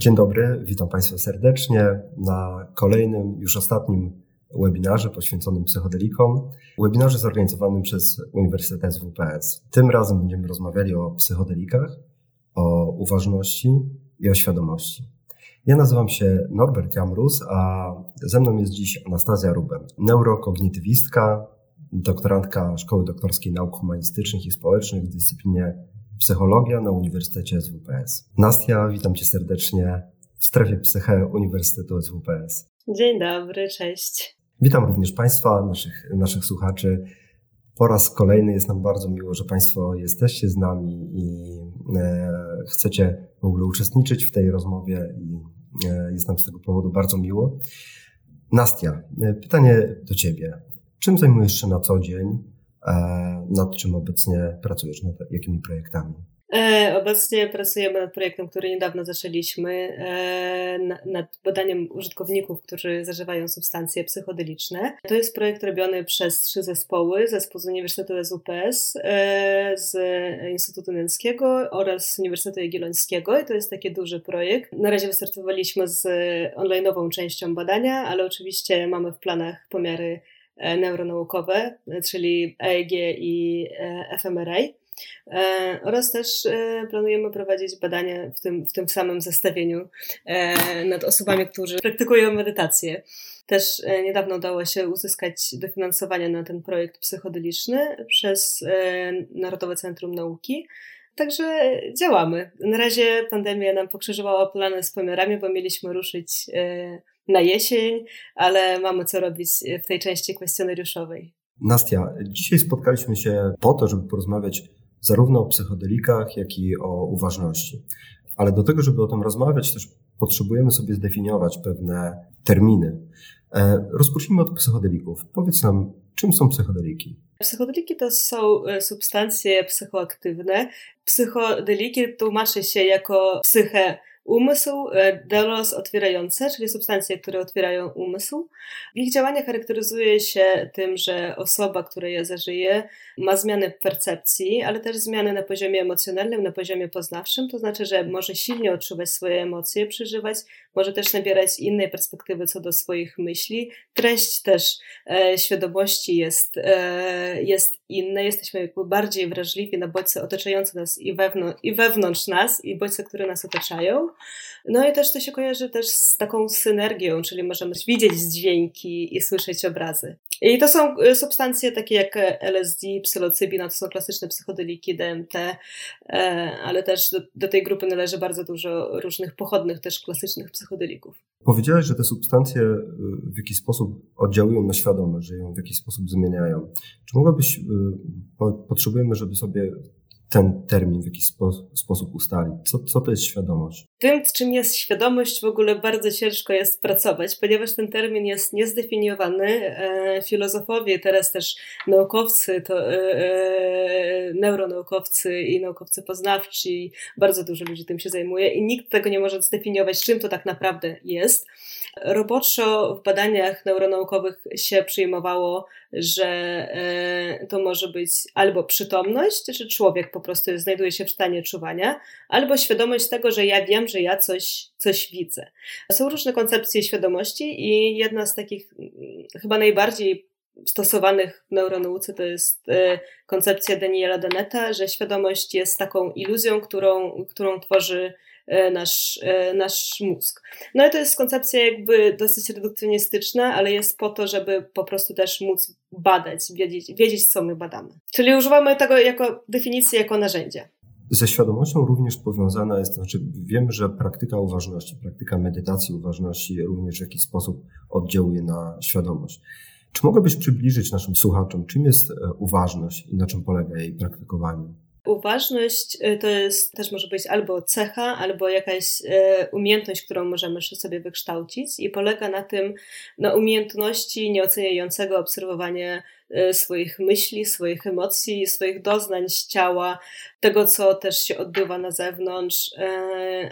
Dzień dobry, witam Państwa serdecznie na kolejnym, już ostatnim webinarze poświęconym psychodelikom. Webinarze zorganizowanym przez Uniwersytet WPS. Tym razem będziemy rozmawiali o psychodelikach, o uważności i o świadomości. Ja nazywam się Norbert Jamrus, a ze mną jest dziś Anastazja Ruben, neurokognitywistka, doktorantka Szkoły Doktorskiej Nauk Humanistycznych i Społecznych w dyscyplinie psychologia na Uniwersytecie SWPS. Nastia, witam Cię serdecznie w strefie psyche Uniwersytetu SWPS. Dzień dobry, cześć. Witam również Państwa, naszych, naszych słuchaczy. Po raz kolejny jest nam bardzo miło, że Państwo jesteście z nami i e, chcecie w ogóle uczestniczyć w tej rozmowie i e, jest nam z tego powodu bardzo miło. Nastia, e, pytanie do Ciebie. Czym zajmujesz się na co dzień? E, nad czym obecnie pracujesz, nad jakimi projektami? E, obecnie pracujemy nad projektem, który niedawno zaczęliśmy, e, nad badaniem użytkowników, którzy zażywają substancje psychodeliczne. To jest projekt robiony przez trzy zespoły, zespół z Uniwersytetu SUPS, z Instytutu Nęckiego oraz Uniwersytetu Jagiellońskiego i to jest taki duży projekt. Na razie wystartowaliśmy z online'ową częścią badania, ale oczywiście mamy w planach pomiary neuronaukowe, czyli EEG i e, fMRI. E, oraz też planujemy prowadzić badania w tym, w tym samym zestawieniu nad osobami, którzy praktykują medytację. Też niedawno udało się uzyskać dofinansowanie na ten projekt psychodeliczny przez Narodowe Centrum Nauki. Także działamy. Na razie pandemia nam pokrzyżowała plany z pomiarami, bo mieliśmy ruszyć na jesień, ale mamy co robić w tej części kwestionariuszowej. Nastia, dzisiaj spotkaliśmy się po to, żeby porozmawiać zarówno o psychodelikach, jak i o uważności. Ale do tego, żeby o tym rozmawiać, też potrzebujemy sobie zdefiniować pewne terminy. E, rozpocznijmy od psychodelików. Powiedz nam, czym są psychodeliki? Psychodeliki to są e, substancje psychoaktywne. Psychodeliki tłumaczy się jako psychę Umysł e, delos otwierające, czyli substancje, które otwierają umysł. Ich działanie charakteryzuje się tym, że osoba, która je zażyje, ma zmiany w percepcji, ale też zmiany na poziomie emocjonalnym, na poziomie poznawczym, to znaczy, że może silnie odczuwać swoje emocje, przeżywać, może też nabierać innej perspektywy co do swoich myśli. Treść też e, świadomości jest, e, jest inna, jesteśmy jakby bardziej wrażliwi na bodźce otaczające nas i, wewnątrz, i wewnątrz nas, i bodźce, które nas otaczają. No i też to się kojarzy też z taką synergią, czyli możemy widzieć dźwięki i słyszeć obrazy. I to są y, substancje takie jak LSD, psylocybina, to są klasyczne psychodeliki, DMT, e, ale też do, do tej grupy należy bardzo dużo różnych pochodnych, też klasycznych psychodelików. Powiedziałeś, że te substancje y, w jakiś sposób oddziałują na świadomość, że ją w jakiś sposób zmieniają. Czy mogłabyś, y, potrzebujemy, żeby sobie ten termin w jakiś spo, sposób ustalić? Co, co to jest świadomość? Tym, czym jest świadomość, w ogóle bardzo ciężko jest pracować, ponieważ ten termin jest niezdefiniowany. E, filozofowie, teraz też naukowcy, to, e, e, neuronaukowcy i naukowcy poznawczy, bardzo dużo ludzi tym się zajmuje i nikt tego nie może zdefiniować, czym to tak naprawdę jest. Roboczo w badaniach neuronaukowych się przyjmowało, że e, to może być albo przytomność, że człowiek po prostu znajduje się w stanie czuwania, albo świadomość tego, że ja wiem, że ja coś, coś widzę. Są różne koncepcje świadomości i jedna z takich mm, chyba najbardziej stosowanych w neuronauce to jest e, koncepcja Daniela Deneta, że świadomość jest taką iluzją, którą, którą tworzy E, nasz, e, nasz mózg. No i to jest koncepcja jakby dosyć redukcjonistyczna, ale jest po to, żeby po prostu też móc badać, wiedzieć, wiedzieć co my badamy. Czyli używamy tego jako definicji, jako narzędzia. Ze świadomością również powiązana jest, znaczy wiemy, że praktyka uważności, praktyka medytacji uważności również w jakiś sposób oddziałuje na świadomość. Czy mogłabyś przybliżyć naszym słuchaczom, czym jest e, uważność i na czym polega jej praktykowanie? Uważność y, to jest też może być albo cecha, albo jakaś y, umiejętność, którą możemy sobie wykształcić i polega na tym, na umiejętności nieoceniającego obserwowania y, swoich myśli, swoich emocji, swoich doznań z ciała, tego, co też się odbywa na zewnątrz,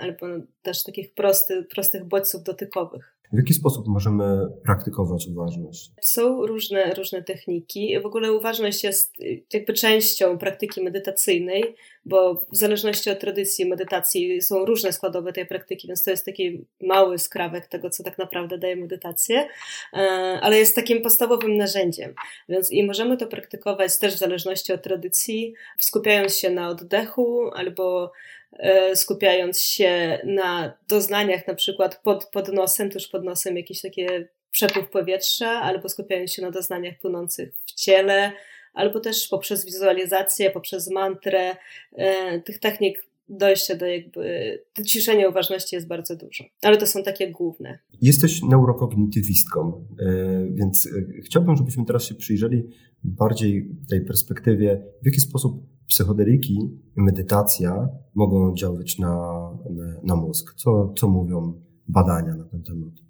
albo też takich prosty, prostych bodźców dotykowych. W jaki sposób możemy praktykować uważność? Są różne, różne techniki. W ogóle uważność jest jakby częścią praktyki medytacyjnej, bo w zależności od tradycji medytacji są różne składowe tej praktyki, więc to jest taki mały skrawek tego, co tak naprawdę daje medytację, e, ale jest takim podstawowym narzędziem. Więc i możemy to praktykować też w zależności od tradycji, skupiając się na oddechu albo e, skupiając się na doznaniach, na przykład pod, pod nosem, tuż pod nosem jakieś takie przepływ powietrza, albo skupiając się na doznaniach płynących w ciele, albo też poprzez wizualizację, poprzez mantrę. E, tych technik dojścia do jakby do ciszenia uważności jest bardzo dużo, ale to są takie główne. Jesteś neurokognitywistką, e, więc e, chciałbym, żebyśmy teraz się przyjrzeli bardziej tej perspektywie, w jaki sposób psychodeliki i medytacja mogą na, na, na mózg. Co, co mówią badania na ten temat?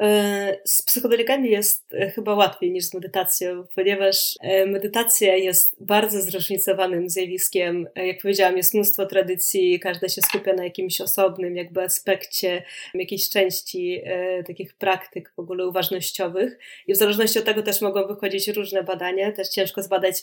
E, z psychodelikami jest e, chyba łatwiej niż z medytacją, ponieważ e, medytacja jest bardzo zróżnicowanym zjawiskiem. Jak powiedziałam, jest mnóstwo tradycji, każda się skupia na jakimś osobnym jakby aspekcie, jakiejś części takich praktyk w ogóle uważnościowych i w zależności od tego też mogą wychodzić różne badania, też ciężko zbadać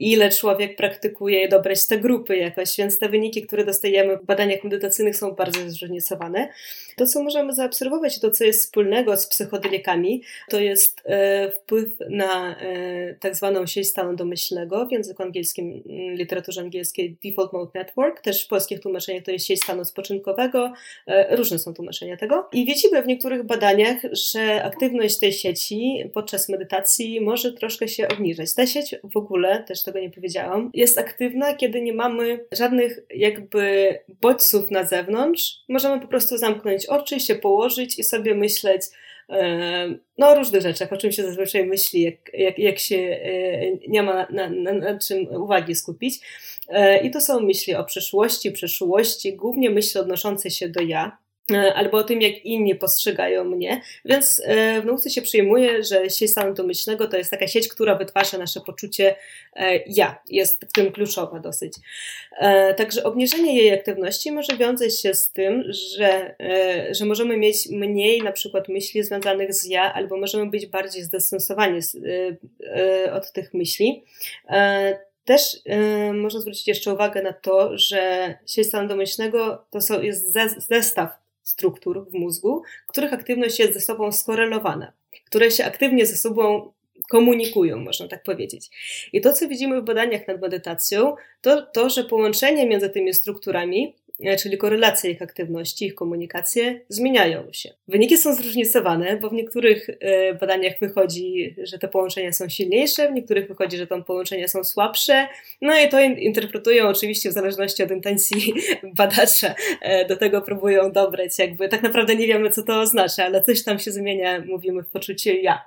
ile człowiek praktykuje dobrać te grupy jakoś, więc te wyniki, które dostajemy w badaniach medytacyjnych są bardzo zróżnicowane. To, co możemy zaobserwować, to, co jest wspólnego z psychodelikami, to jest e, wpływ na e, tak zwaną sieć stanu domyślnego, w języku angielskim, mm, literaturze angielskiej Default Mode Network, też w polskich tłumaczeniach to jest sieć stanu spoczynkowego, e, różne są tłumaczenia tego. I widzimy w niektórych badaniach, że aktywność tej sieci podczas medytacji może troszkę się obniżać. Ta sieć w ogóle, też tego nie powiedziałam, jest aktywna, kiedy nie mamy żadnych jakby bodźców na zewnątrz. Możemy po prostu zamknąć oczy, się położyć i sobie myśleć no, o różnych rzeczach, o czym się zazwyczaj myśli, jak, jak, jak się e, nie ma na, na, na czym uwagi skupić. E, I to są myśli o przyszłości, przeszłości, głównie myśli odnoszące się do ja. E, albo o tym, jak inni postrzegają mnie. Więc e, w nauce się przyjmuje, że sieć stanu domyślnego to jest taka sieć, która wytwarza nasze poczucie e, ja. Jest w tym kluczowa dosyć. Także obniżenie jej aktywności może wiązać się z tym, że, że możemy mieć mniej na przykład myśli związanych z ja, albo możemy być bardziej zdestensowani od tych myśli. Też można zwrócić jeszcze uwagę na to, że sieć stanu domyślnego to jest zestaw struktur w mózgu, których aktywność jest ze sobą skorelowana, które się aktywnie ze sobą komunikują, można tak powiedzieć. I to, co widzimy w badaniach nad medytacją, to to, że połączenie między tymi strukturami czyli korelacje ich aktywności, ich komunikacje zmieniają się. Wyniki są zróżnicowane, bo w niektórych e, badaniach wychodzi, że te połączenia są silniejsze, w niektórych wychodzi, że te połączenia są słabsze. No i to interpretują oczywiście w zależności od intencji badacza. E, do tego próbują dobrać, jakby tak naprawdę nie wiemy, co to oznacza, ale coś tam się zmienia, mówimy w poczuciu ja.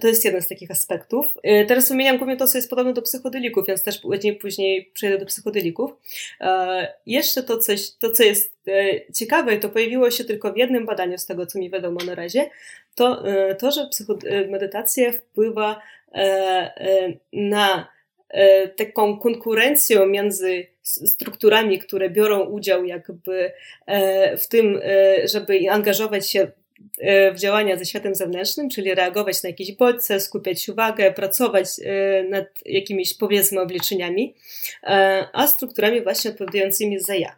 To jest jeden z takich aspektów. E, teraz wymieniam głównie to, co jest podobne do psychodelików, więc też później, później przejdę do psychodelików. Jeszcze to, coś, to, co jest e, ciekawe, to pojawiło się tylko w jednym badaniu, z tego co mi wiadomo na razie, to, e, to że medytacja wpływa na taką konkurencją między strukturami, które biorą udział jakby w tym, żeby angażować się E, w działania ze światem zewnętrznym, czyli reagować na jakieś bodźce, skupiać uwagę, pracować e, nad jakimiś powiedzmy obliczeniami, e, a strukturami właśnie odpowiadającymi za ja.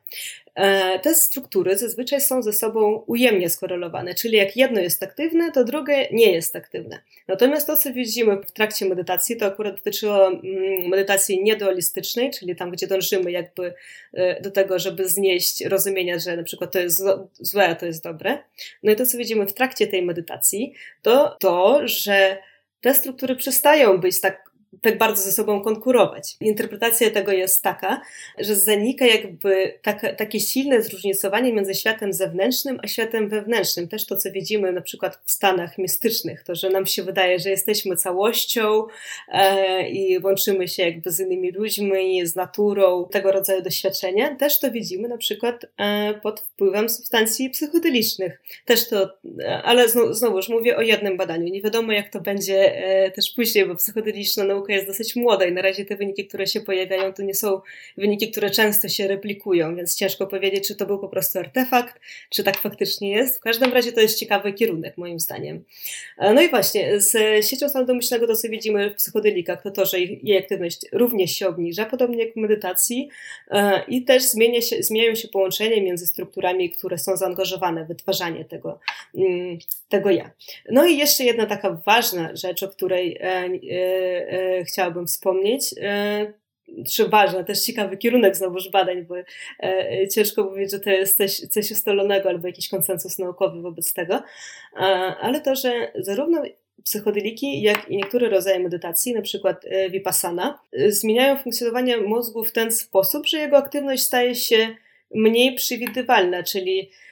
E, te struktury zazwyczaj są ze sobą ujemnie skorelowane, czyli jak jedno jest aktywne, to drugie nie jest aktywne. Natomiast to, co widzimy w trakcie medytacji, to akurat dotyczyło mm, medytacji niedualistycznej, czyli tam, gdzie dążymy jakby e, do tego, żeby znieść rozumienia, że na przykład to jest złe, a to jest dobre. No i to, co widzimy w trakcie tej medytacji, to to, że te struktury przestają być tak tak bardzo ze sobą konkurować. Interpretacja tego jest taka, że zanika jakby takie silne zróżnicowanie między światem zewnętrznym a światem wewnętrznym. Też to, co widzimy na przykład w stanach mistycznych, to, że nam się wydaje, że jesteśmy całością e, i łączymy się jakby z innymi ludźmi, z naturą, tego rodzaju doświadczenia. Też to widzimy na przykład e, pod wpływem substancji psychodelicznych. Też to, e, ale znowu, znowuż mówię o jednym badaniu. Nie wiadomo, jak to będzie e, też później, bo psychodeliczna nauka jest dosyć młoda i na razie te wyniki, które się pojawiają, to nie są wyniki, które często się replikują, więc ciężko powiedzieć, czy to był po prostu artefakt, czy tak faktycznie jest. W każdym razie to jest ciekawy kierunek, moim zdaniem. No i właśnie, z siecią stanu domyślnego to, co widzimy w psychodelikach, to to, że jej aktywność również się obniża, podobnie jak w medytacji i też zmienia się, zmieniają się połączenia między strukturami, które są zaangażowane w wytwarzanie tego, mm, tego ja. No i jeszcze jedna taka ważna rzecz, o której e, e, e, chciałabym wspomnieć, czy ważna, też ciekawy kierunek znowuż badań, bo e, ciężko mówić, że to jest coś, coś ustalonego albo jakiś konsensus naukowy wobec tego, e, ale to, że zarówno psychodeliki, jak i niektóre rodzaje medytacji, na przykład e, vipassana, e, zmieniają funkcjonowanie mózgu w ten sposób, że jego aktywność staje się mniej przewidywalna, czyli E,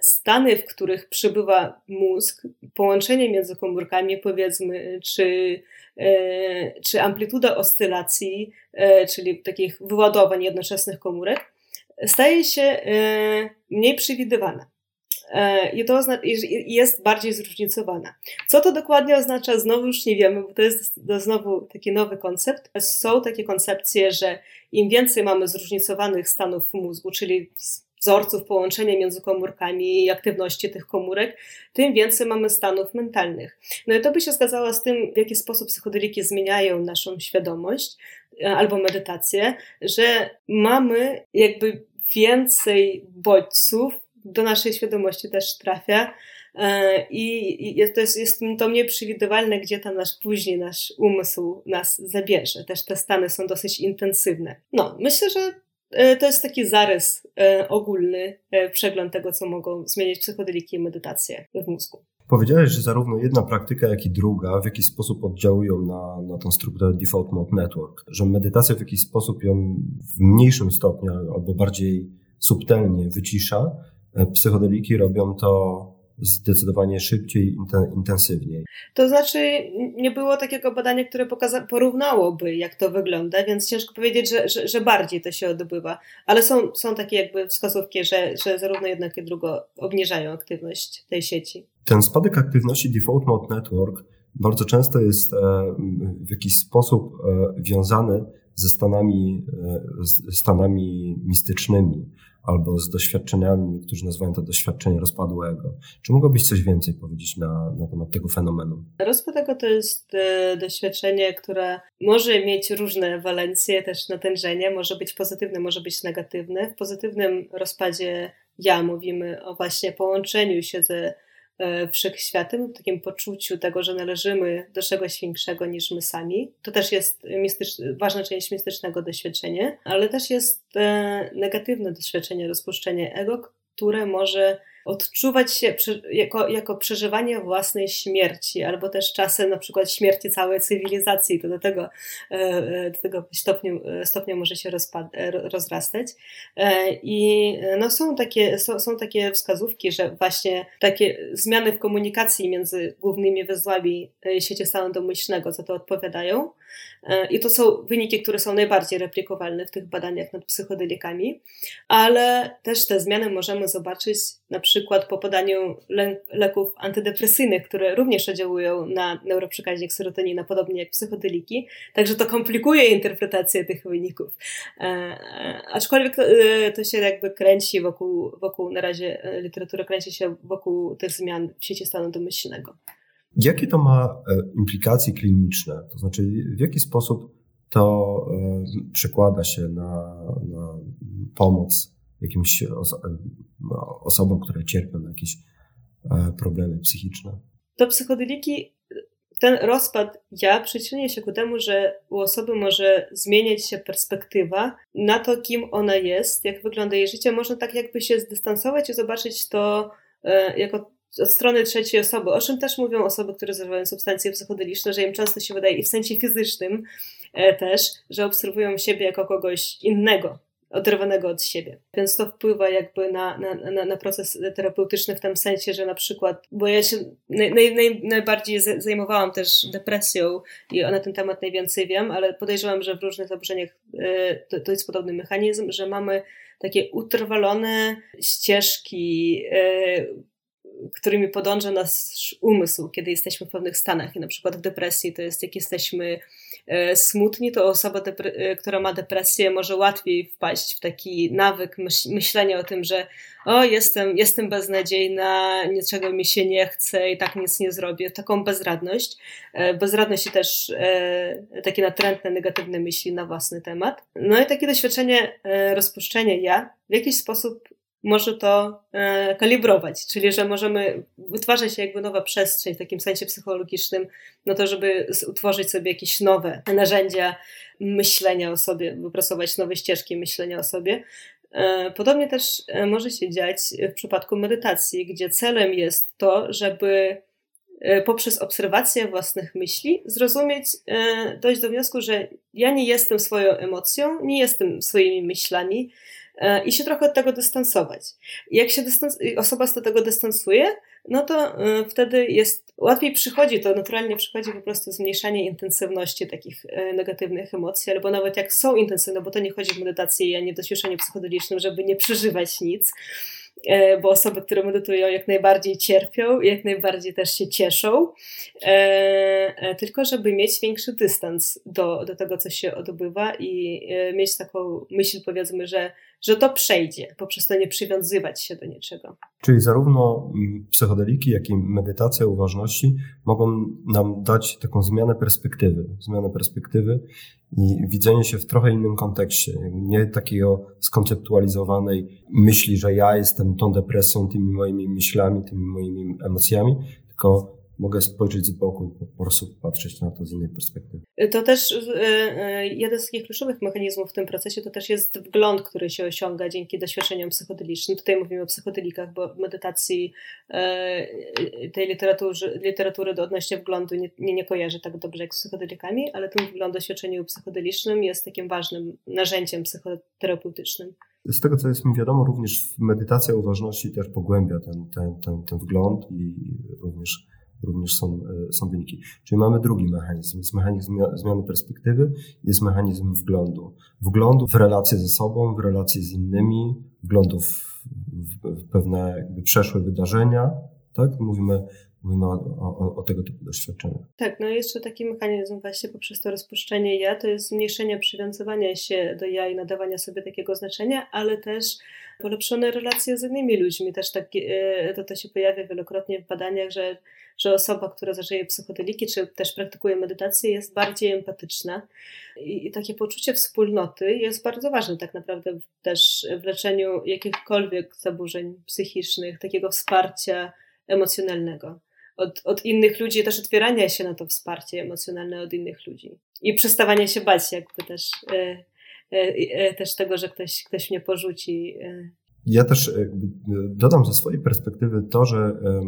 stany, w których przebywa mózg, połączenie między komórkami, powiedzmy, czy, e, czy amplituda oscylacji, e, czyli takich wyładowań jednoczesnych komórek, staje się mniej przewidywana. I to jest bardziej zróżnicowana. Co to dokładnie oznacza, znowu już nie wiemy, bo to jest znowu taki nowy koncept. Są takie koncepcje, że im więcej mamy zróżnicowanych stanów mózgu, czyli wzorców połączenia między komórkami i aktywności tych komórek, tym więcej mamy stanów mentalnych. No i to by się zgadzało z tym, w jaki sposób psychodeliki zmieniają naszą świadomość e, albo medytację, że mamy jakby więcej bodźców do naszej świadomości też trafia, e, i to, jest, jest to mniej przewidywalne, gdzie tam nasz później nasz umysł nas zabierze. Też te stany są dosyć intensywne. No, myślę, że to jest taki zarys e, ogólny, e, przegląd tego, co mogą zmieniać psychodeliki i medytacje w mózgu. Powiedziałeś, że zarówno jedna praktyka, jak i druga w jakiś sposób oddziałują na, na tą strukturę Default Mode Network, że medytacja w jakiś sposób ją w mniejszym stopniu albo bardziej subtelnie wycisza. Psychodeliki robią to zdecydowanie szybciej, intensywniej. To znaczy, nie było takiego badania, które pokaza- porównałoby, jak to wygląda, więc ciężko powiedzieć, że, że, że, bardziej to się odbywa. Ale są, są takie jakby wskazówki, że, że zarówno jedno, jak i drugo obniżają aktywność tej sieci. Ten spadek aktywności Default Mode Network bardzo często jest e, w jakiś sposób e, wiązany ze stanami, e, stanami mistycznymi albo z doświadczeniami, niektórzy nazywają to doświadczenie rozpadłego. Czy mogłabyś coś więcej powiedzieć na, na temat tego fenomenu? Rozpadłego to jest e, doświadczenie, które może mieć różne walencje, też natężenie, może być pozytywne, może być negatywne. W pozytywnym rozpadzie ja mówimy o właśnie połączeniu się ze wszechświatem, w takim poczuciu tego, że należymy do czegoś większego niż my sami. To też jest ważna część mistycznego doświadczenia, ale też jest e, negatywne doświadczenie, rozpuszczenie ego, które może odczuwać się jako, jako przeżywanie własnej śmierci, albo też czasem na przykład śmierci całej cywilizacji, to do tego, e, do tego stopniu, stopnia może się rozpad, rozrastać. E, I no są, takie, są, są takie wskazówki, że właśnie takie zmiany w komunikacji między głównymi węzłami e, sieci stanu domyślnego, co to odpowiadają, E, I to są wyniki, które są najbardziej replikowalne w tych badaniach nad psychodelikami, ale też te zmiany możemy zobaczyć na przykład po podaniu le leków antydepresyjnych, które również oddziałują na neuroprzekaźnik serotonina, podobnie jak psychodeliki, także to komplikuje interpretację tych wyników. E, aczkolwiek to, e, to, się jakby kręci wokół, wokół, na razie e, literatura kręci się wokół tych zmian w sieci stanu domyślnego. Jakie to ma e, implikacje kliniczne? To znaczy, w jaki sposób to e, przekłada się na, na pomoc jakimś no, osobom, które cierpią na jakieś e, problemy psychiczne? To psychodeliki, ten rozpad ja przyczynia się ku temu, że u osoby może zmieniać się perspektywa na to, kim ona jest, jak wygląda jej życie. Można tak jakby się zdystansować i zobaczyć to jako od strony trzeciej osoby, o czym też mówią osoby, które zażywają substancje psychodeliczne, że im często się wydaje i w sensie fizycznym e, też, że obserwują siebie jako kogoś innego, oderwanego od siebie. Więc to wpływa jakby na, na, na, na proces terapeutyczny w tym sensie, że na przykład, bo ja się naj, naj, najbardziej zajmowałam też depresją i na ten temat najwięcej wiem, ale podejrzewam, że w różnych zaburzeniach e, to, to jest podobny mechanizm, że mamy takie utrwalone ścieżki e, którymi podąża nasz umysł, kiedy jesteśmy w pewnych stanach. I na przykład w depresji to jest, jak jesteśmy e, smutni, to osoba, e, która ma depresję, może łatwiej wpaść w taki nawyk myślenia o tym, że o, jestem, jestem beznadziejna, niczego mi się nie chce i tak nic nie zrobię. Taką bezradność. Bezradność i też takie natrętne, negatywne myśli na własny temat. No i takie doświadczenie rozpuszczenia ja w jakiś sposób może to e, kalibrować, czyli że możemy wytwarzać jakby nowa przestrzeń w takim sensie psychologicznym, no to żeby utworzyć sobie jakieś nowe narzędzia myślenia o sobie, wypracować nowe ścieżki myślenia o sobie. E, podobnie też e, może się dziać w przypadku medytacji, gdzie celem jest to, żeby poprzez obserwację własnych myśli zrozumieć, dojść do wniosku, że ja nie jestem swoją emocją, nie jestem swoimi myślami, i się trochę od tego dystansować. Jak się dystans osoba z tego dystansuje, no to e, wtedy jest łatwiej przychodzi, to naturalnie przychodzi po prostu zmniejszanie intensywności takich e, negatywnych emocji, albo nawet jak są intensywne, bo to nie chodzi w medytacji, a nie w doświadczeniu psychodelicznym, żeby nie przeżywać nic, E, bo osoby, które medytują, jak najbardziej cierpią, jak najbardziej też się cieszą, e, e, tylko żeby mieć większy dystans do, do tego, co się odbywa i mieć taką myśl, powiedzmy, że, że to przejdzie, poprzez to nie przywiązywać się do niczego. Czyli zarówno mm, psychodeliki, jak i medytacja uważności mogą nam dać taką zmianę perspektywy, zmianę perspektywy i widzenie się w trochę innym kontekście. Nie takiego skonceptualizowanej myśli, że ja jestem tą depresją, tymi moimi myślami, tymi moimi emocjami, tylko mogę spojrzeć z boku i po prostu patrzeć na to z innej perspektywy. To też e, e, jeden z takich kluczowych mechanizmów w tym procesie to też jest wgląd, który się osiąga dzięki doświadczeniom psychodelicznym. Tutaj mówimy o psychodelikach, bo medytacji tej literatury, literatury odnośnie wglądu nie, nie, nie kojarzy tak dobrze jak z psychodelikami, ale ten wgląd doświadczeniu psychodelicznym jest takim ważnym narzędziem psychoterapeutycznym. Z tego, co jest mi wiadomo, również medytacja uważności też pogłębia ten, ten, ten, ten wgląd i również również są, e, są wyniki. Czyli mamy drugi mechanizm. Jest mechanizm zmiany perspektywy, jest mechanizm wglądu. Wglądu w relacje ze sobą, w relacje z innymi, wglądu w, w pewne jakby przeszłe wydarzenia. Tak? Mówimy, mówimy o, o, o, tego typu doświadczeniach. Tak, no jeszcze taki mechanizm właśnie poprzez to rozpuszczenie ja, to jest zmniejszenie przywiązywania się do ja i nadawania sobie takiego znaczenia, ale też polepszone relacje z innymi ludźmi. Też tak, to, to się pojawia wielokrotnie w badaniach, że że osoba, która zażyje psychodeliki, czy też praktykuje medytację, jest bardziej empatyczna. I, I, takie poczucie wspólnoty jest bardzo ważne tak naprawdę też w leczeniu jakichkolwiek zaburzeń psychicznych, takiego wsparcia emocjonalnego. Od, od innych ludzi, też otwierania się na to wsparcie emocjonalne od innych ludzi. I przestawanie się bać, jakby też, e, e, e, też tego, że ktoś, ktoś mnie porzuci. E, ja też e, dodam ze swojej perspektywy to, że e,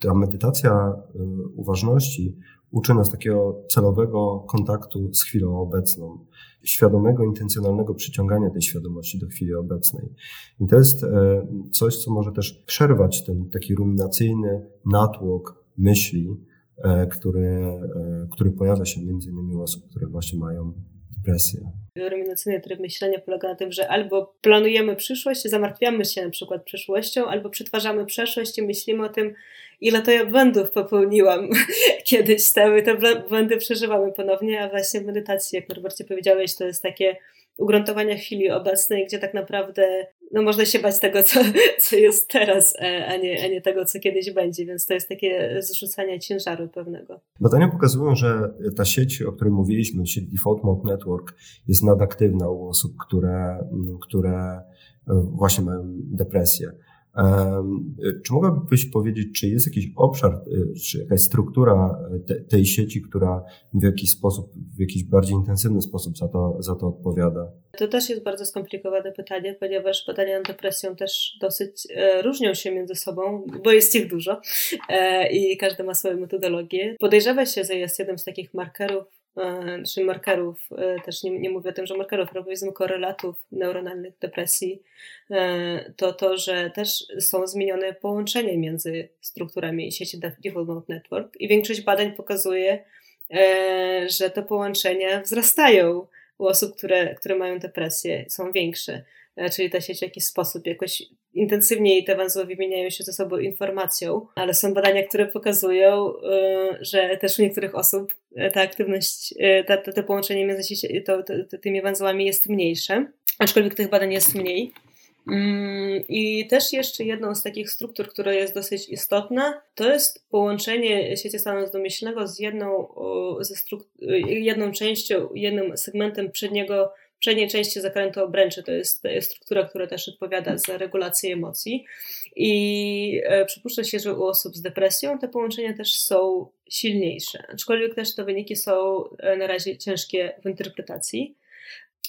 ta medytacja e, uważności uczy nas takiego celowego kontaktu z chwilą obecną, świadomego, intencjonalnego przyciągania tej świadomości do chwili obecnej. I to jest coś, co może też przerwać ten taki ruminacyjny natłok myśli, który, który pojawia się między innymi u osób, które właśnie mają depresję. Ruminacyjny tryb myślenia polega na tym, że albo planujemy przyszłość, zamartwiamy się na przykład przyszłością, albo przetwarzamy przeszłość i myślimy o tym, ile to ja błędów popełniłam kiedyś, stały te błędy przeżywamy ponownie, a właśnie medytacja, jak Norbercie powiedziałeś, to jest takie ugruntowania chwili obecnej, gdzie tak naprawdę no, można się bać tego, co, co jest teraz, e, a nie, a nie tego, co kiedyś będzie, więc to jest takie zrzucanie ciężaru pewnego. Badania pokazują, że ta sieć, o której mówiliśmy, sieć Default Mode Network, jest nadaktywna u osób, które, które e, właśnie mają depresję. Czy mogłabyś powiedzieć, czy jest jakiś obszar, y, czy jakaś struktura te, tej sieci, która w jakiś sposób, w jakiś bardziej intensywny sposób za to, za to odpowiada? To też jest bardzo skomplikowane pytanie, ponieważ badania nad depresją też dosyć e, różnią się między sobą, bo jest ich dużo e, i każdy ma swoją metodologię. Podejrzewa się, że jest jednym z takich markerów czy markerów, e, też nie, nie mówię o tym, że markerów, ale powiedzmy korelatów neuronalnych depresji, e, to to, że też są zmienione połączenia między strukturami sieci Default Network i większość badań pokazuje, że te połączenia wzrastają u osób, które, które mają depresję, są większe. Czyli ta sieć w jakiś sposób jakoś intensywniej te węzły wymieniają się ze sobą informacją, ale są badania, które pokazują, że też u niektórych osób ta aktywność, ta, to, to połączenie między to, to, tymi węzłami jest mniejsze, aczkolwiek tych badań jest mniej. Mm, I też jeszcze jedną z takich struktur, która jest dosyć istotna, to jest połączenie sieci stanu domyślnego z jedną, ze jedną częścią, jednym segmentem przedniego, przedniej części zakrętu obręczy. To jest, struktura, która też odpowiada za regulację emocji. I e, przypuszcza się, że u osób z depresją te połączenia też są silniejsze, aczkolwiek też te wyniki są e, na razie ciężkie w interpretacji.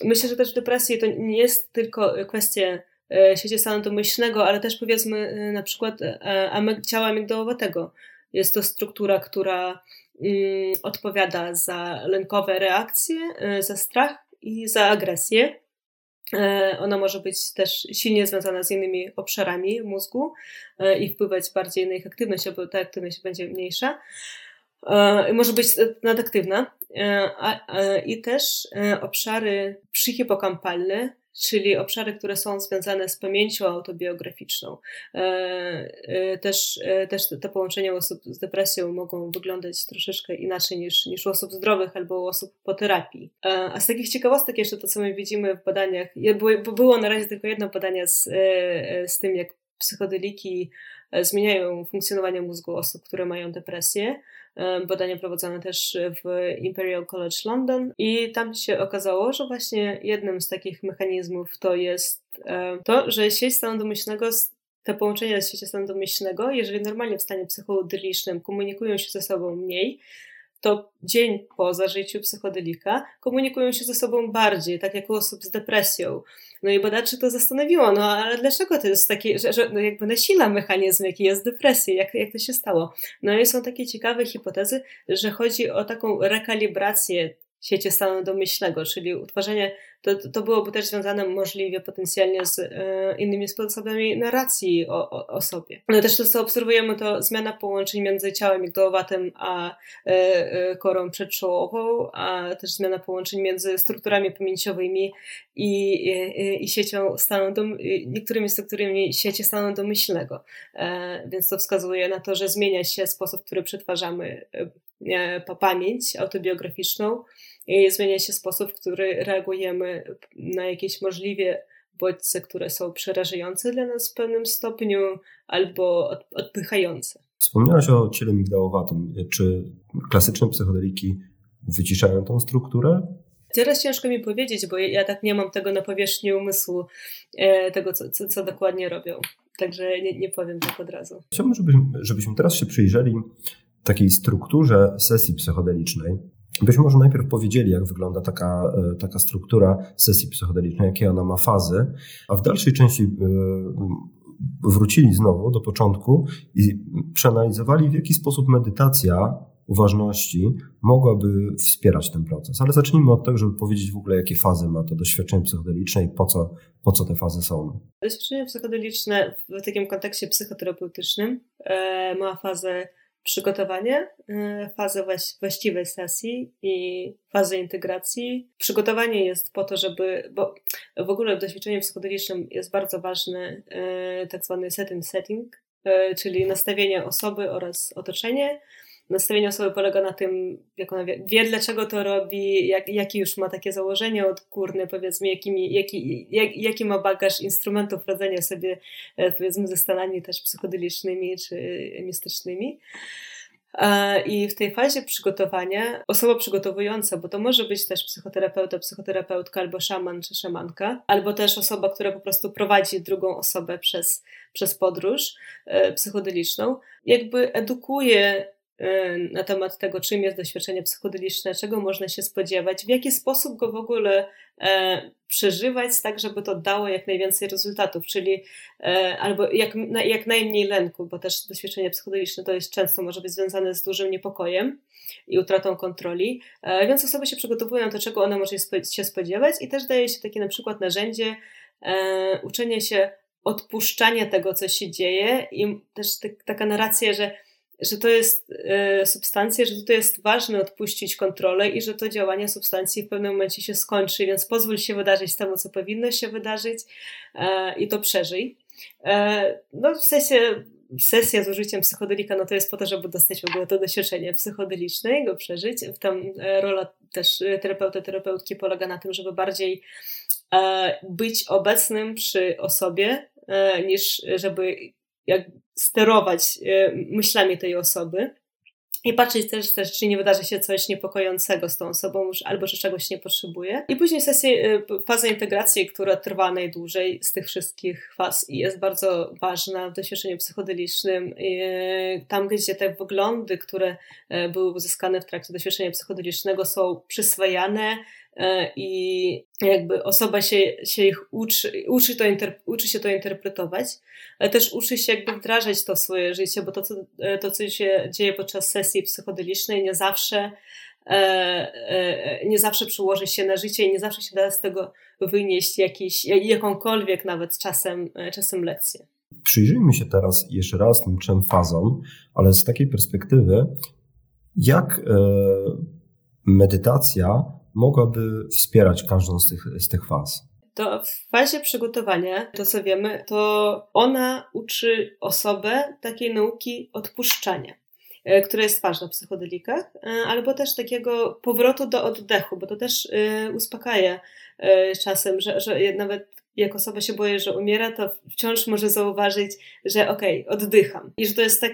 Myślę, że też w depresji to nie jest tylko kwestia E, sieci stanu domyślnego, ale też powiedzmy na przykład ciała amygdałowatego. Jest to struktura, która mm, odpowiada za lękowe reakcje, za strach i za agresję. Ona może być też silnie związana z innymi obszarami mózgu i wpływać bardziej na ich aktywność, albo ta aktywność będzie mniejsza. Może być nadaktywna. I też obszary przyhipokampalne czyli obszary, które są związane z pamięcią autobiograficzną. E, e, też, e, też te połączenia osób z depresją mogą wyglądać troszeczkę inaczej niż, niż u osób zdrowych albo u osób po terapii. A z takich ciekawostek jeszcze to, co my widzimy w badaniach, było, było na razie tylko jedno badanie z, z tym, jak psychodeliki zmieniają funkcjonowanie mózgu osób, które mają depresję. Badania prowadzone też w Imperial College London i tam się okazało, że właśnie jednym z takich mechanizmów to jest to, że sieć stanu domyślnego te połączenia z sieci stanu domyślnego, jeżeli normalnie w stanie psychodelicznym komunikują się ze sobą mniej, to dzień po zażyciu psychodelika komunikują się ze sobą bardziej, tak jak u osób z depresją. No i badaczy to zastanowiło, no ale dlaczego to jest takie, że, że no jakby nasila mechanizm, jaki jest depresja, jak, jak to się stało? No i są takie ciekawe hipotezy, że chodzi o taką rekalibrację sieci stanu domyślnego, czyli utworzenie, to, to byłoby też związane możliwie potencjalnie z e, innymi sposobami narracji o, o, o sobie. No też to, co obserwujemy, to zmiana połączeń między ciałem migdałowatym a e, e, korą przedczołową, a też zmiana połączeń między strukturami pamięciowymi i, i, i siecią stanu, dom, niektórymi strukturami sieci stanu domyślnego. E, więc to wskazuje na to, że zmienia się sposób, w który przetwarzamy e, pamięć autobiograficzną, i zmienia się sposób, w który reagujemy na jakieś możliwie bodźce, które są przerażające dla nas w pewnym stopniu albo odpychające. Wspomniałaś o ciele migdałowatym. Czy klasyczne psychodeliki wyciszają tą strukturę? Teraz ciężko mi powiedzieć, bo ja tak nie mam tego na powierzchni umysłu, e, tego co, co, co dokładnie robią. Także nie, nie powiem tak od razu. Chciałbym, żebyśmy, żebyśmy teraz się przyjrzeli takiej strukturze sesji psychodelicznej. Byśmy może najpierw powiedzieli, jak wygląda taka, e, taka struktura sesji psychodelicznej, jakie ona ma fazy, a w dalszej części e, wrócili znowu do początku i przeanalizowali, w jaki sposób medytacja uważności mogłaby wspierać ten proces. Ale zacznijmy od tego, żeby powiedzieć w ogóle, jakie fazy ma to doświadczenie psychodeliczne i po co, po co te fazy są. Doświadczenie psychodeliczne w takim kontekście psychoterapeutycznym e, ma fazę przygotowanie, y, fazę właściwej sesji i fazę integracji. Przygotowanie jest po to, żeby, bo w ogóle w doświadczeniu psychodelicznym jest bardzo ważny y, tak zwany setting setting, y, czyli nastawienie osoby oraz otoczenie, nastawienie osoby polega na tym, jak ona wie, wie dlaczego to robi, jak, jaki już ma takie założenie odgórne, powiedzmy, jakimi, jaki, jak, jaki ma bagaż instrumentów radzenia sobie, e, powiedzmy, ze stanami też psychodelicznymi czy mistycznymi. E, I w tej fazie przygotowania osoba przygotowująca, bo to może być też psychoterapeuta, psychoterapeutka albo szaman czy szamanka, albo też osoba, która po prostu prowadzi drugą osobę przez, przez podróż e, psychodeliczną, jakby edukuje na temat tego, czym jest doświadczenie psychodeliczne, czego można się spodziewać, w jaki sposób go w ogóle e, przeżywać, tak żeby to dało jak najwięcej rezultatów, czyli e, albo jak, jak najmniej lęku, bo też doświadczenie psychodeliczne to jest często może być związane z dużym niepokojem i utratą kontroli, e, więc osoby się przygotowują to, czego ona może się spodziewać i też daje się takie na przykład narzędzie e, uczenie się odpuszczania tego, co się dzieje i też taka narracja, że że to jest e, substancja, że tutaj jest ważne odpuścić kontrolę i że to działanie substancji w pewnym momencie się skończy, więc pozwól się wydarzyć temu, co powinno się wydarzyć e, i to przeżyj. No w sensie sesja z użyciem psychodelika, no to jest po to, żeby dostać w ogóle to doświadczenie psychodeliczne go przeżyć. Tam rola też terapeuty, terapeutki polega na tym, żeby bardziej być obecnym przy osobie, niż żeby jak sterować myślami tej osoby. I patrzeć też, też, czy nie wydarzy się coś niepokojącego z tą osobą, albo że czegoś nie potrzebuje. I później sesja, y, faza integracji, która trwa najdłużej z tych wszystkich faz i jest bardzo ważna w doświadczeniu psychodelicznym. Y, tam, gdzie te wyglądy, które były uzyskane w trakcie doświadczenia psychodelicznego są przyswajane, E, i jakby osoba się, się ich uczy, uczy, to uczy się to interpretować, ale też uczy się jakby wdrażać to w swoje życie, bo to, co, e, to, co się dzieje podczas sesji psychodelicznej, nie zawsze e, nie zawsze przyłoży się na życie i nie zawsze się da z tego wynieść jakiś, jakąkolwiek nawet czasem, czasem lekcję. Przyjrzyjmy się teraz jeszcze raz tym trzem fazom, ale z takiej perspektywy, jak medytacja mogłaby wspierać każdą z tych, z tych faz? To w fazie przygotowania, to co wiemy, to ona uczy osobę takiej nauki odpuszczania e, która jest ważna w psychodelikach, e, albo też takiego powrotu do oddechu, bo to też e, uspokaja czasem, że, że nawet jak osoba się boi, że umiera, to wciąż może zauważyć, że okej, okay, oddycham. I że to jest tak,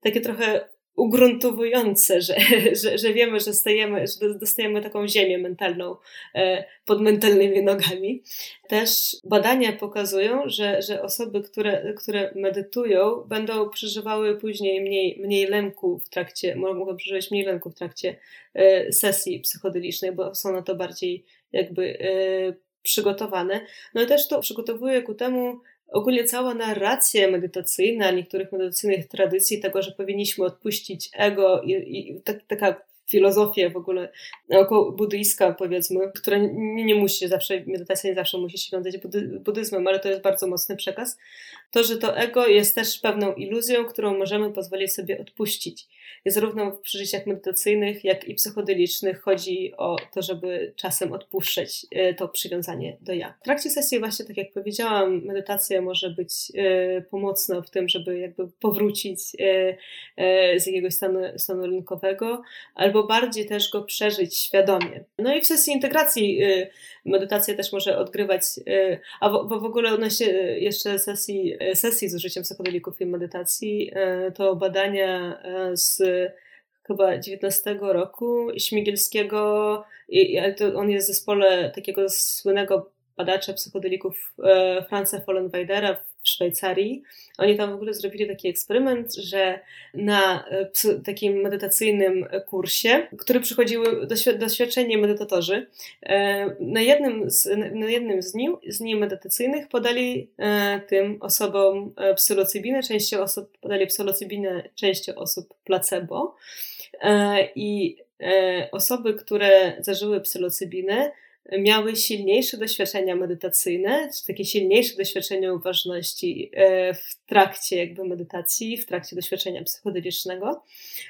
takie trochę ugruntowujące, że, że, że wiemy, że, stajemy, że dostajemy taką ziemię mentalną e, pod mentalnymi nogami. Też badania pokazują, że, że osoby, które, które medytują, będą przeżywały później mniej, mniej lęku w trakcie, mogą przeżywać mniej lęku w trakcie e, sesji psychodelicznej, bo są na to bardziej jakby e, przygotowane. No i też to przygotowuje ku temu, ogólnie cała narracja medytacyjna niektórych medytacyjnych tradycji, tego, że powinniśmy odpuścić ego i, i tak, taka filozofia w ogóle około buddyjska, powiedzmy, która nie, nie musi zawsze, medytacja nie zawsze musi się wiązać buddy, buddyzmem, ale to jest bardzo mocny przekaz. To, że to ego jest też pewną iluzją, którą możemy pozwolić sobie odpuścić. I zarówno w przeżyciach medytacyjnych, jak i psychodelicznych chodzi o to, żeby czasem odpuszczać e, to przywiązanie do ja. W trakcie sesji właśnie, tak jak powiedziałam, medytacja może być e, pomocna w tym, żeby jakby powrócić e, z jakiegoś stanu, stanu rynkowego, albo bardziej też go przeżyć świadomie. No i w sesji integracji medytacja też może odgrywać, a w, w ogóle odnośnie jeszcze sesji, sesji z użyciem psychodelików i medytacji, to badania z chyba 19 roku Śmigielskiego, i, on jest w zespole takiego słynnego badacza psychodelików Franza Follenweidera w Szwajcarii. Oni tam w ogóle zrobili taki eksperyment, że na e, takim medytacyjnym kursie, który przychodziły doświadczeni medytatorzy, e, na jednym z, na jednym z dni, z dni medytacyjnych podali tym osobom psylocybinę, części osób podali psylocybinę, części osób placebo. I osoby, które zażyły psylocybinę, miały silniejsze doświadczenia medytacyjne, czy takie silniejsze doświadczenia uważności e, w trakcie jakby medytacji, w trakcie doświadczenia psychodelicznego,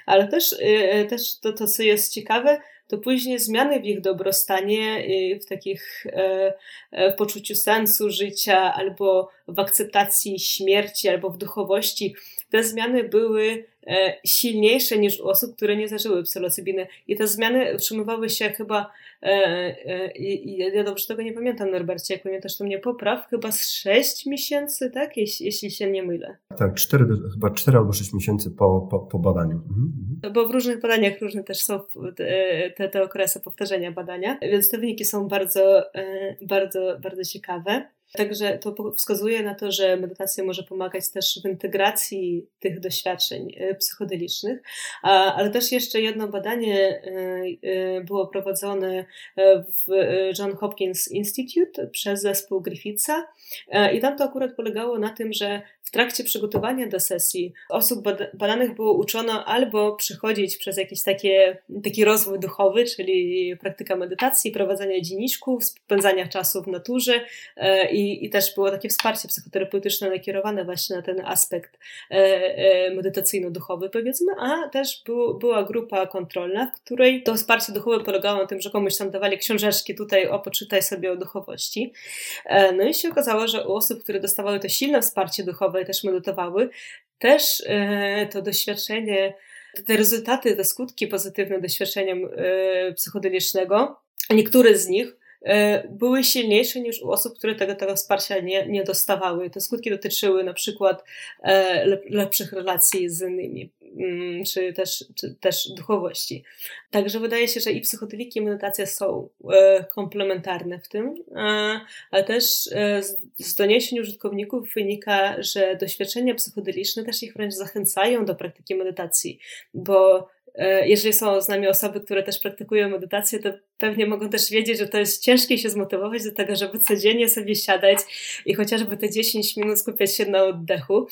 ale też, e, też to, to, co jest ciekawe, to później zmiany w ich dobrostanie, w takich e, w poczuciu sensu życia, albo w akceptacji śmierci, albo w duchowości, te zmiany były silniejsze niż u osób, które nie zażyły psylocybiny. I te zmiany utrzymywały się chyba E, e, ja dobrze tego nie pamiętam, Norbercie, jak pamiętasz, to mnie popraw, chyba z 6 miesięcy, tak? Jeśli, jeśli się nie mylę. Tak, 4, chyba 4 albo 6 miesięcy po, po, po badaniu. Mhm, mhm. Bo w różnych badaniach różne też są te, te okresy powtarzania badania, więc te wyniki są bardzo, e, bardzo, bardzo ciekawe. Także to wskazuje na to, że medytacja może pomagać też w integracji tych doświadczeń e, psychodelicznych, ale też jeszcze jedno badanie e, e, było prowadzone w John Hopkins Institute przez zespół Griffitha i tam to akurat polegało na tym, że w trakcie przygotowania do sesji osób badanych było uczono albo przechodzić przez jakiś takie, taki rozwój duchowy, czyli praktyka medytacji, prowadzenia dzienniczków, spędzania czasu w naturze e, i, i też było takie wsparcie psychoterapeutyczne nakierowane właśnie na ten aspekt e, e, medytacyjno-duchowy powiedzmy, a też był, była grupa kontrolna, w której to wsparcie duchowe polegało na tym, że komuś tam dawali książeczki tutaj, o poczytaj sobie o duchowości. No i się okazało, że u osób, które dostawały to silne wsparcie duchowe i też medytowały, też to doświadczenie, te rezultaty, te skutki pozytywne doświadczenia psychodelicznego, niektóre z nich E, były silniejsze niż u osób, które tego, tego wsparcia nie, nie dostawały. Te skutki dotyczyły na przykład e, lepszych relacji z innymi, mm, czy też, czy też duchowości. Także wydaje się, że i psychodeliki, i medytacja są e, komplementarne w tym, ale też z doniesień użytkowników wynika, że doświadczenia psychodeliczne też ich wręcz zachęcają do praktyki medytacji, bo E, jeżeli są z nami osoby, które też praktykują medytację, to pewnie mogą też wiedzieć, że to jest ciężkie się zmotywować do tego, żeby codziennie sobie siadać i chociażby te 10 minut skupiać się na oddechu.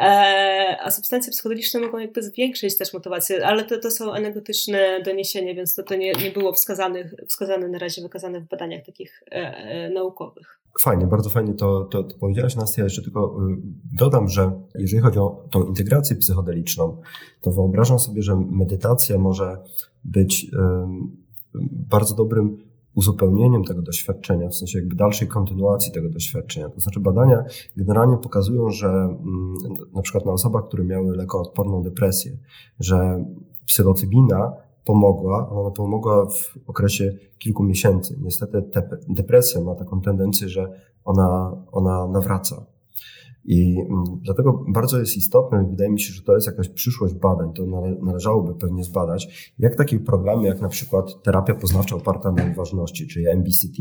E, a substancje psychodeliczne mogą jakby zwiększyć też motywację, ale to, to są anegdotyczne doniesienia, więc to, to nie, nie było wskazane, wskazane na razie, wykazane w badaniach takich e, naukowych. Fajnie, bardzo fajnie to, to, to powiedziałaś, Nastia. Jeszcze tylko y, dodam, że jeżeli chodzi o tą integrację psychodeliczną, to wyobrażam sobie, że medytacja może być bardzo dobrym uzupełnieniem tego doświadczenia, w sensie jakby dalszej kontynuacji tego doświadczenia. To znaczy badania generalnie pokazują, że mm, na przykład na osobach, które miały lekoodporną depresję, że psylocybina pomogła, ona pomogła w okresie kilku miesięcy. Niestety depresja ma taką tendencję, że ona, ona nawraca. I mm, dlatego bardzo jest istotne, wydaje mi się, że to jest jakaś przyszłość badań, to należałoby pewnie zbadać, jak takie programy, jak na przykład terapia poznawcza oparta na uważności, czyli MBCT,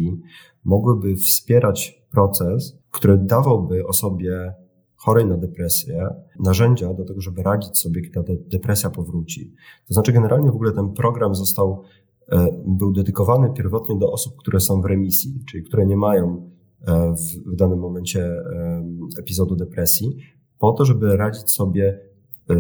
mogłyby wspierać proces, który dawałby osobie chorej na depresję narzędzia do tego, żeby radzić sobie, kiedy ta depresja powróci. To znaczy, generalnie w ogóle ten program został, e, był dedykowany pierwotnie do osób, które są w remisji, czyli które nie mają e, w, w danym momencie e, epizodu depresji, po to, żeby radzić sobie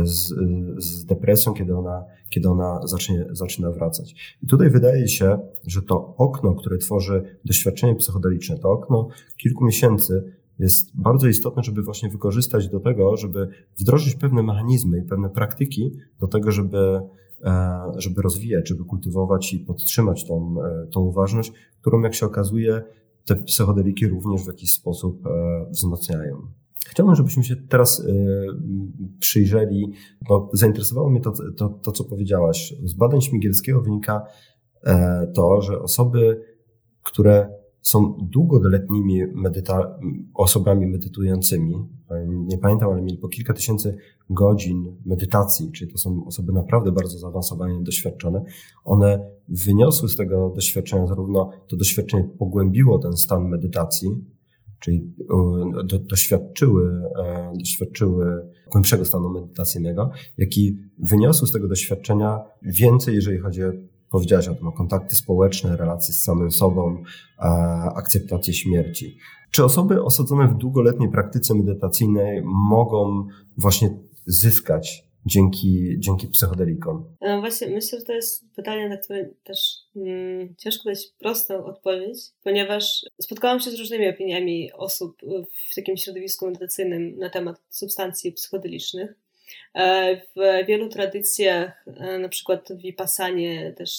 z, z depresją, kiedy ona, kiedy ona zacznie, zaczyna wracać. I tutaj wydaje się, że to okno, które tworzy doświadczenie psychodeliczne, to okno kilku miesięcy jest bardzo istotne, żeby właśnie wykorzystać do tego, żeby wdrożyć pewne mechanizmy i pewne praktyki do tego, żeby, e, żeby rozwijać, żeby kultywować i podtrzymać tą, e, tą uważność, którą jak się okazuje, te psychodeliki również w jakiś sposób e, wzmacniają. Chciałbym, żebyśmy się teraz przyjrzeli, bo zainteresowało mnie to, to, to co powiedziałaś. Z badań Śmigielskiego wynika to, że osoby, które są długoletnimi medyta- osobami medytującymi. Nie pamiętam, ale mieli po kilka tysięcy godzin medytacji, czyli to są osoby naprawdę bardzo zaawansowane, doświadczone. One wyniosły z tego doświadczenia zarówno to doświadczenie pogłębiło ten stan medytacji, czyli do, doświadczyły, e, doświadczyły głębszego stanu medytacyjnego, jak i wyniosły z tego doświadczenia więcej, jeżeli chodzi o Powiedziałaś o tym, o kontakty społeczne, relacje z samym sobą, akceptację śmierci. Czy osoby osadzone w długoletniej praktyce medytacyjnej mogą właśnie zyskać dzięki, dzięki psychodelikom? No właśnie, myślę, że to jest pytanie, na które też hmm, ciężko dać prostą odpowiedź, ponieważ spotkałam się z różnymi opiniami osób w takim środowisku medytacyjnym na temat substancji psychodelicznych. E, w wielu tradycjach, e, na przykład w Vipassanie też,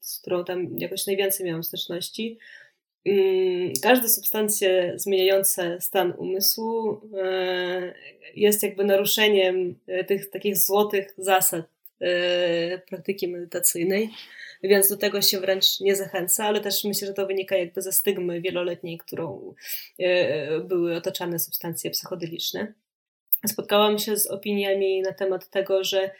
z, którą tam jakoś najwięcej miałam styczności, mm, każda substancja zmieniająca stan umysłu e, jest jakby naruszeniem tych takich złotych zasad praktyki medytacyjnej, więc do tego się wręcz nie zachęca, ale też myślę, że to wynika jakby ze stygmy wieloletniej, którą były otaczane substancje psychodeliczne spotkałam się z opiniami na temat tego, że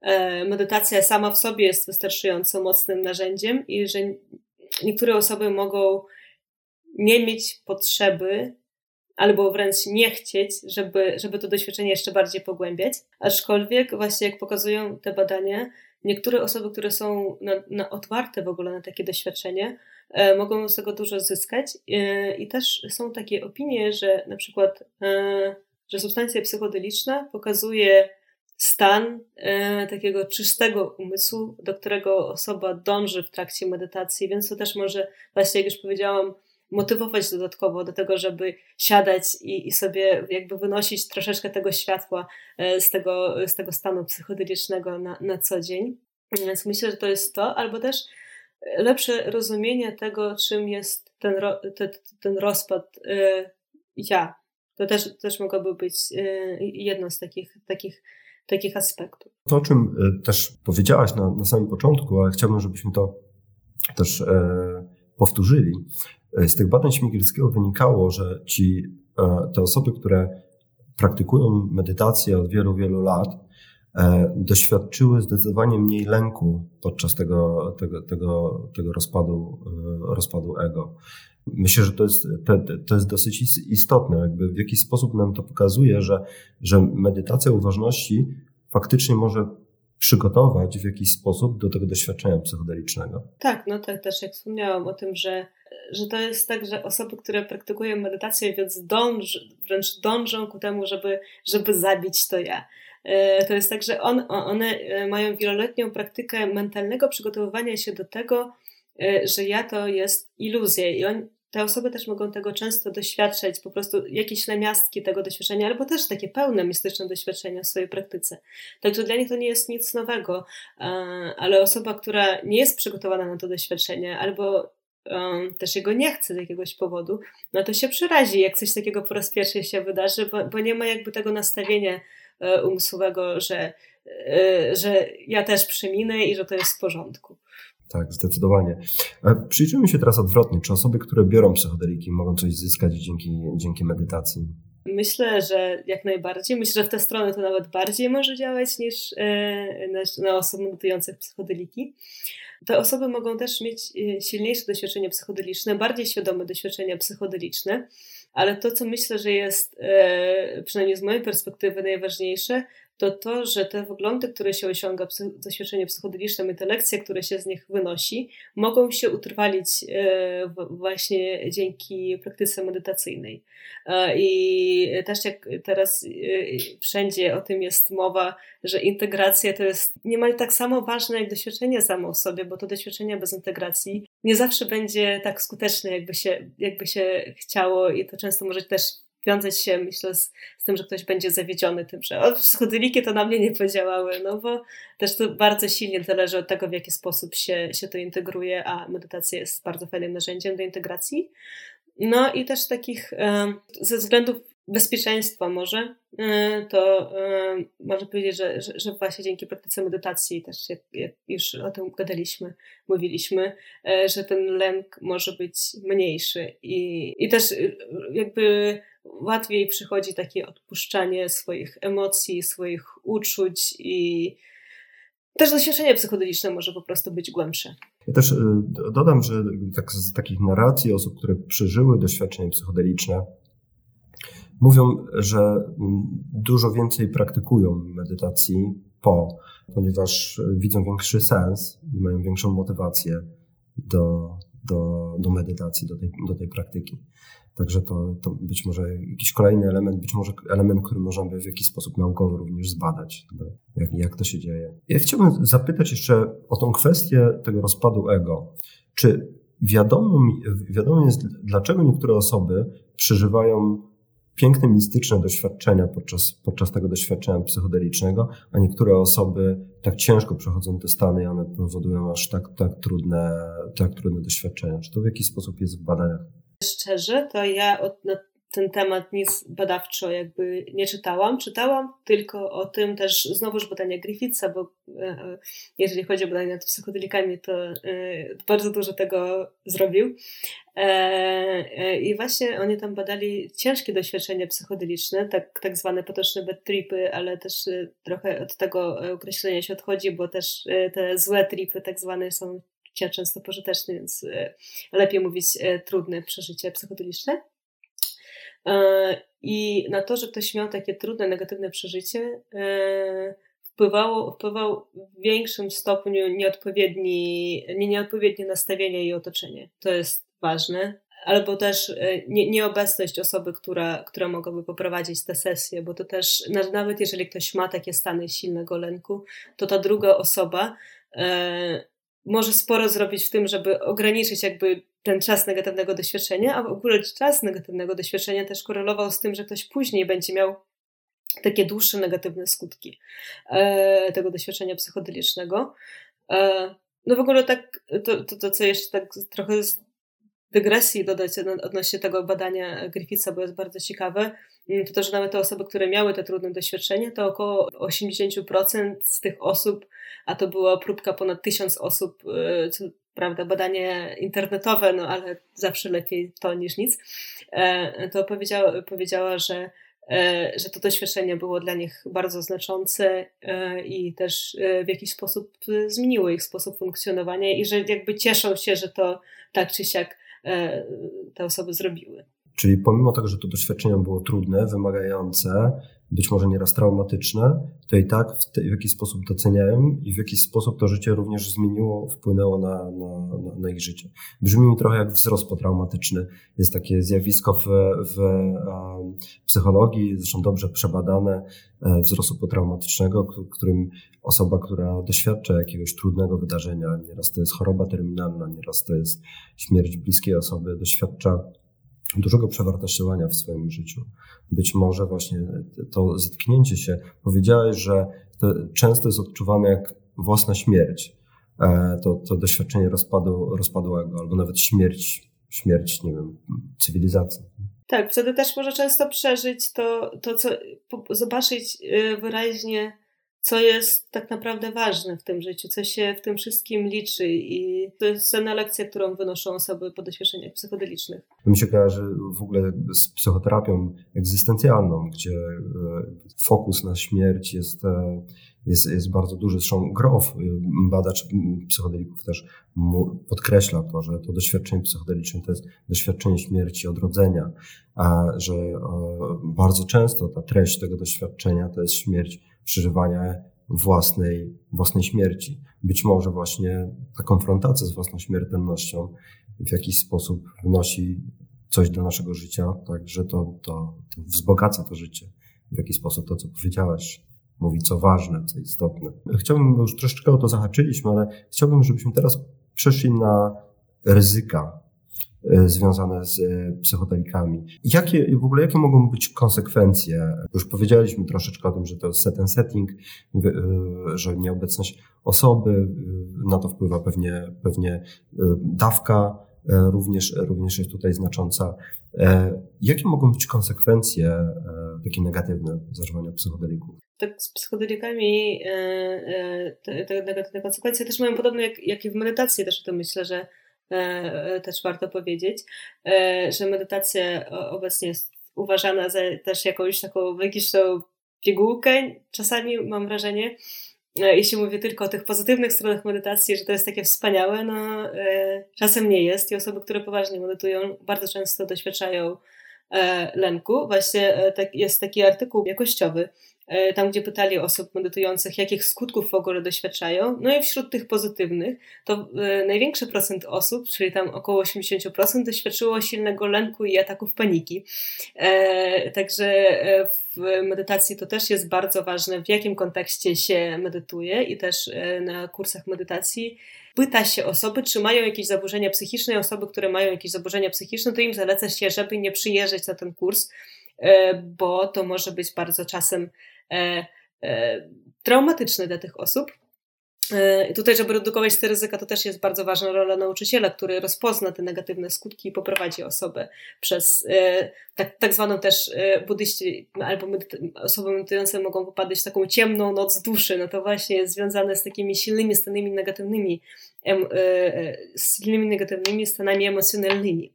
e, medytacja sama w sobie jest wystarczająco mocnym narzędziem i że niektóre osoby mogą nie mieć potrzeby albo wręcz nie chcieć, żeby, żeby to doświadczenie jeszcze bardziej pogłębiać. Aczkolwiek, właśnie jak pokazują te badania, niektóre osoby, które są na, na otwarte w ogóle na takie doświadczenie, e, mogą z tego dużo zyskać. E, I też są takie opinie, że na przykład że substancja psychodeliczna pokazuje stan e, takiego czystego umysłu, do którego osoba dąży w trakcie medytacji, więc to też może, właśnie jak już powiedziałam, motywować dodatkowo do tego, żeby siadać i, i sobie jakby wynosić troszeczkę tego światła e, z tego, z tego stanu psychodelicznego na, na co dzień. Więc myślę, że to jest to, albo też lepsze rozumienie tego, czym jest ten, ro, te, ten rozpad y, ja. To też, też mogłoby być y, jedno z takich, takich, takich aspektów. To, o czym y, też powiedziałaś na, na samym początku, ale chciałbym, żebyśmy to też e, powtórzyli. E, z tych badań Śmigielskiego wynikało, że ci, e, te osoby, które praktykują medytację od wielu, wielu lat, E, doświadczyły zdecydowanie mniej lęku podczas tego, tego, tego, tego rozpadu, e, rozpadu ego. Myślę, że to jest, to, jest dosyć istotne, jakby w jakiś sposób nam to pokazuje, że, że medytacja uważności faktycznie może przygotować w jakiś sposób do tego doświadczenia psychodelicznego. Tak, no tak, też jak wspomniałam o tym, że, że to jest tak, że osoby, które praktykują medytację, więc dąż, wręcz dążą ku temu, żeby, żeby zabić to ja. E, to jest tak, że on, one e, mają wieloletnią praktykę mentalnego przygotowywania się do tego, e, że ja to jest iluzja i on, te osoby też mogą tego często doświadczać, po prostu jakieś namiastki tego doświadczenia, albo też takie pełne mistyczne doświadczenia w swojej praktyce. Także dla nich to nie jest nic nowego, ale osoba, która nie jest przygotowana na to doświadczenie, albo um, też jego nie chce z jakiegoś powodu, no to się przerazi, jak coś takiego po raz pierwszy się wydarzy, bo, bo nie ma jakby tego nastawienia E, umysłowego, że, e, że ja też przeminę i że to jest w porządku. Tak, zdecydowanie. E, przyjrzyjmy się teraz odwrotnie. Czy osoby, które biorą psychodeliki, mogą coś zyskać dzięki, dzięki medytacji? Myślę, że jak najbardziej. Myślę, że w tę stronę to nawet bardziej może działać niż na, na osoby medytujące psychodeliki. Te osoby mogą też mieć silniejsze doświadczenie psychodeliczne, bardziej świadome doświadczenia psychodeliczne ale to, co myślę, że jest e, przynajmniej z mojej perspektywy najważniejsze, to to, że te wyglądy, które się osiąga, doświadczenie psychodeliczne i te lekcje, które się z nich wynosi, mogą się utrwalić e, właśnie dzięki praktyce medytacyjnej. E, I też jak teraz wszędzie o tym jest mowa, że integracja to jest niemal tak samo ważne jak doświadczenie samo w sobie, bo to doświadczenie bez integracji nie zawsze będzie tak skuteczne, jakby się, jakby się chciało i to często może też wiązać się, myślę, z, z tym, że ktoś będzie zawiedziony tym, że o, psychodeliki to na mnie nie podziałały, no bo też to bardzo silnie zależy od tego, w jaki sposób się, się to integruje, a medytacja jest bardzo fajnym narzędziem do integracji. No i też takich ze względów bezpieczeństwa może, e, to e, można powiedzieć, że, że, że, właśnie dzięki praktyce medytacji, też jak, jak, już o tym gadaliśmy, mówiliśmy, e, że ten lęk może być mniejszy i, i też jakby łatwiej przychodzi takie odpuszczanie swoich emocji, swoich uczuć i też doświadczenie psychodeliczne może po prostu być głębsze. Ja też dodam, że tak z takich narracji osób, które przeżyły doświadczenie psychodeliczne, Mówią, że mm, dużo więcej praktykują medytacji po, ponieważ widzą większy sens i mają większą motywację do, do, do medytacji, do tej, do tej praktyki. Także to, to być może jakiś kolejny element, być może element, który można by w jakiś sposób naukowo również zbadać, jak, jak to się dzieje. Ja chciałbym zapytać jeszcze o tą kwestię tego rozpadu ego. Czy wiadomo, wiadomo jest, dlaczego niektóre osoby przeżywają piękne, mistyczne doświadczenia podczas, podczas tego doświadczenia psychodelicznego, a niektóre osoby tak ciężko przechodzą te stany i one powodują aż tak, tak, trudne, tak trudne doświadczenia. Czy to w jakiś sposób jest w badaniach? Szczerze, to ja od, ten temat nic badawczo jakby nie czytałam. Czytałam tylko o tym też znowuż badania Griffitha, bo e, e, jeżeli chodzi o badania nad psychodelikami, to e, bardzo dużo tego zrobił. I właśnie oni tam badali ciężkie doświadczenia psychodeliczne, tak, tak zwane potoczne bad tripy, ale też trochę od tego określenia się odchodzi, bo też te złe tripy tak zwane są często pożyteczne, więc lepiej mówić trudne przeżycie psychodeliczne. E, I na to, że ktoś miał takie trudne, negatywne przeżycie, e, wpływało, wpływał w większym stopniu nieodpowiedni, nie, nieodpowiednie nastawienie i otoczenie. To jest ważne. albo też nie, nieobecność osoby, która, która mogłaby poprowadzić tę sesję, bo to też, nawet jeżeli ktoś ma takie stany silnego lęku, to ta druga osoba e, może sporo zrobić w tym, żeby ograniczyć jakby ten czas negatywnego doświadczenia, a w ogóle czas negatywnego doświadczenia też korelował z tym, że ktoś później będzie miał takie dłuższe negatywne skutki e, tego doświadczenia psychodelicznego. E, no w ogóle tak, to, to, to co jeszcze tak trochę z dygresji dodać odnośnie tego badania Griffitha, bo jest bardzo ciekawe, mm, to to, że nawet te osoby, które miały te trudne doświadczenia, to około 80% z tych osób, a to była próbka ponad tysiąc osób, e, co prawda badanie internetowe, no ale zawsze lepiej to niż nic, to powiedziała, powiedziała że E, że to doświadczenie było dla nich bardzo znaczące e, i też e, w jakiś sposób zmieniło ich sposób funkcjonowania i że jakby cieszą się, że to tak czy siak te osoby zrobiły. Czyli pomimo tego, że to doświadczenie było trudne, wymagające, być może nieraz traumatyczne, to i tak w, te, w jakiś sposób doceniają i w jakiś sposób to życie również zmieniło, wpłynęło na, na, na, na ich życie. Brzmi mi trochę jak wzrost potraumatyczny. Jest takie zjawisko w, w psychologii, zresztą dobrze przebadane, e, wzrostu potraumatycznego, którym osoba, która doświadcza jakiegoś trudnego wydarzenia, nieraz to jest choroba terminalna, nieraz to jest śmierć bliskiej osoby, doświadcza dużego przewartościowania w swoim życiu. Być może właśnie to zetknięcie się, powiedziałeś, że to często jest odczuwane jak własna śmierć, e, to, to doświadczenie rozpadu, rozpadłego, albo nawet śmierć, śmierć, nie wiem, cywilizacji. Tak, wtedy też może często przeżyć to, to co, zobaczyć y, wyraźnie co jest tak naprawdę ważne w tym życiu, co się w tym wszystkim liczy i to jest cenna lekcja, którą wynoszą osoby po doświadczeniach psychodelicznych. Mi się kojarzy w ogóle z psychoterapią egzystencjalną, gdzie e, fokus na śmierć jest, e, jest, jest bardzo duży. Zresztą Grof, e, badacz psychodelików też podkreśla to, że to doświadczenie psychodeliczne to jest doświadczenie śmierci, odrodzenia, a że bardzo często ta treść tego doświadczenia to jest śmierć przeżywania własnej, własnej śmierci. Być może właśnie ta konfrontacja z własną śmiertelnością w jakiś sposób wnosi coś do naszego życia, tak, że to, to, to wzbogaca to życie. W jakiś sposób to, co powiedziałeś, mówi co ważne, co istotne. Chciałbym, już troszeczkę o to zahaczyliśmy, ale chciałbym, żebyśmy teraz przeszli na ryzyka związane z e, psychodelikami. Jakie, w ogóle jakie mogą być konsekwencje? Już powiedzieliśmy troszeczkę o tym, że to jest set and setting, e, że nieobecność osoby, na to wpływa pewnie, pewnie dawka, również, również jest tutaj znacząca. Jakie mogą być konsekwencje takie negatywne zażywania psychodelików? tak z psychodelikami te, te negatywne konsekwencje też mają podobne jak, jak i w medytacji też o tym myślę, że E, e, też warto powiedzieć, e, że medytacja obecnie jest uważana za też jakąś taką magiczną pigułkę. Czasami mam wrażenie, jeśli mówię tylko o tych pozytywnych stronach medytacji, że to jest takie wspaniałe, no czasem nie jest i osoby, które poważnie medytują, bardzo często doświadczają lęku. Właśnie tak, jest taki artykuł jakościowy E, tam gdzie pytali osób medytujących, jakich skutków w ogóle doświadczają. No i wśród tych pozytywnych, to e, największy procent osób, czyli tam około 80%, doświadczyło silnego lęku i ataków paniki. E, także w medytacji to też jest bardzo ważne, w jakim kontekście się medytuje i też na kursach medytacji pyta się osoby, czy mają jakieś zaburzenia psychiczne. Osoby, które mają jakieś zaburzenia psychiczne, to im zaleca się, żeby nie przyjeżdżać na ten kurs, bo to może być bardzo czasem e, e, traumatyczne dla tych osób. E, I tutaj, żeby redukować te ryzyka, to też jest bardzo ważna rola nauczyciela, który rozpozna te negatywne skutki i poprowadzi osobę przez e, tak, tak zwaną też e, buddyści albo osoby medytujące mogą popadać w taką ciemną noc duszy. No to właśnie jest związane z takimi silnymi stanami negatywnymi, z silnymi negatywnymi stanami emocjonalnymi.